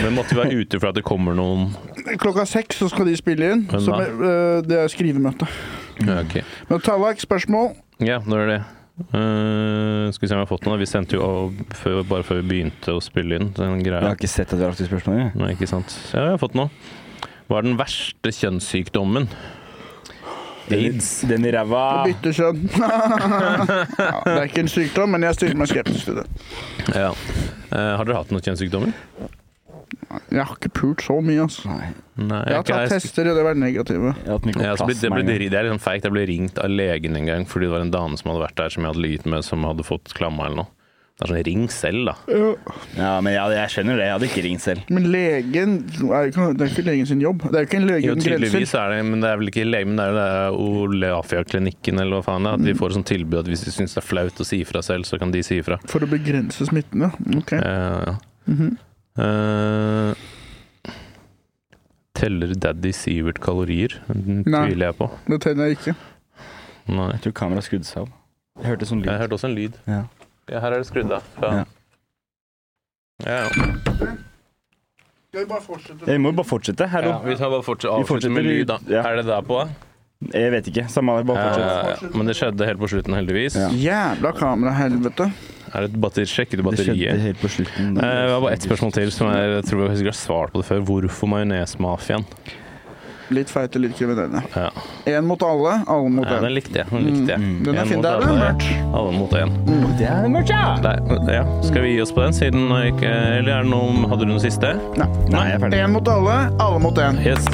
Men måtte vi være ute for at det kommer noen Klokka seks så skal de spille inn. Så øh, det er skrivemøte. Ja, ok. Men Tallak, spørsmål? Ja, når er det? Eh, skal vi se om jeg har fått noe. Vi sendte jo av før, bare før vi begynte å spille inn den Jeg har ikke sett at vi har lagt ut spørsmål. Ja. Nei, ikke sant. Ja, jeg har fått noe. Hva er den verste kjønnssykdommen? Aids. Den i Å ræva. bytte kjønn. ja, det er ikke en sykdom, men jeg stiller meg skeptisk til det. Ja. Uh, har dere hatt noen kjønnssykdommer? Jeg har ikke pult så mye, altså. Nei. Nei, Jeg har tatt tester, og det vært negative. Jeg har hatt Ja, så det, ble, det er sånn feigt. Jeg ble ringt av legen en gang fordi det var en dame som hadde vært der som jeg hadde ligget med, som hadde fått klamma eller noe. Det er sånn ring selv, da. Ja, men jeg, jeg skjønner det. Jeg hadde ikke ringt selv. Men legen er ikke, Det er ikke legen sin jobb. Det er jo ikke en lege uten grenser. tydeligvis er det, men det er vel ikke lege, men det er jo det Oleafia-klinikken eller hva faen det er. At de får sånn tilbud at hvis de syns det er flaut å si ifra selv, så kan de si ifra. For å begrense smitten, ja. Ok. Eh, Mhm. Eh, teller Daddy Sivert kalorier? Den Nei. tviler jeg på. Det teller jeg ikke. Nei. Jeg tror kameraet skrudde seg av. Jeg hørte sånn lyd. Jeg hørte også en lyd. Ja. Ja, her er det skrudd av. Ja. Ja. Ja, ja. Skal vi bare fortsette? Jeg må jo bare fortsette. Hallo. Ja, vi tar bare fortsette, Vi avslutte fortsetter med lyd, da. ja. Er det der på? Jeg vet ikke. Samme det. Bare Ja, fortsett. ja, ja. Men det skjedde helt på slutten, heldigvis. Ja. Jævla kamerahelvete. Er det et batteri, sjekket du Det skjedde batteriet? helt på slutten. Eh, Jeg har bare ett spørsmål til, som jeg, jeg tror jeg har svart på det før. Hvorfor majonesmafiaen? Litt feite, litt kriminelle. Ja. Mot alle, alle mot ja, den likte jeg. Den likte jeg. Mm. Den er En fin. Der er det alle. Alle mot én. Det er mørkt, ja! Ja. Skal vi gi oss på den, siden ikke Eller er det noe Hadde du noe siste? Nei. Nei, jeg er ferdig. Én mot alle, alle mot én. Yes.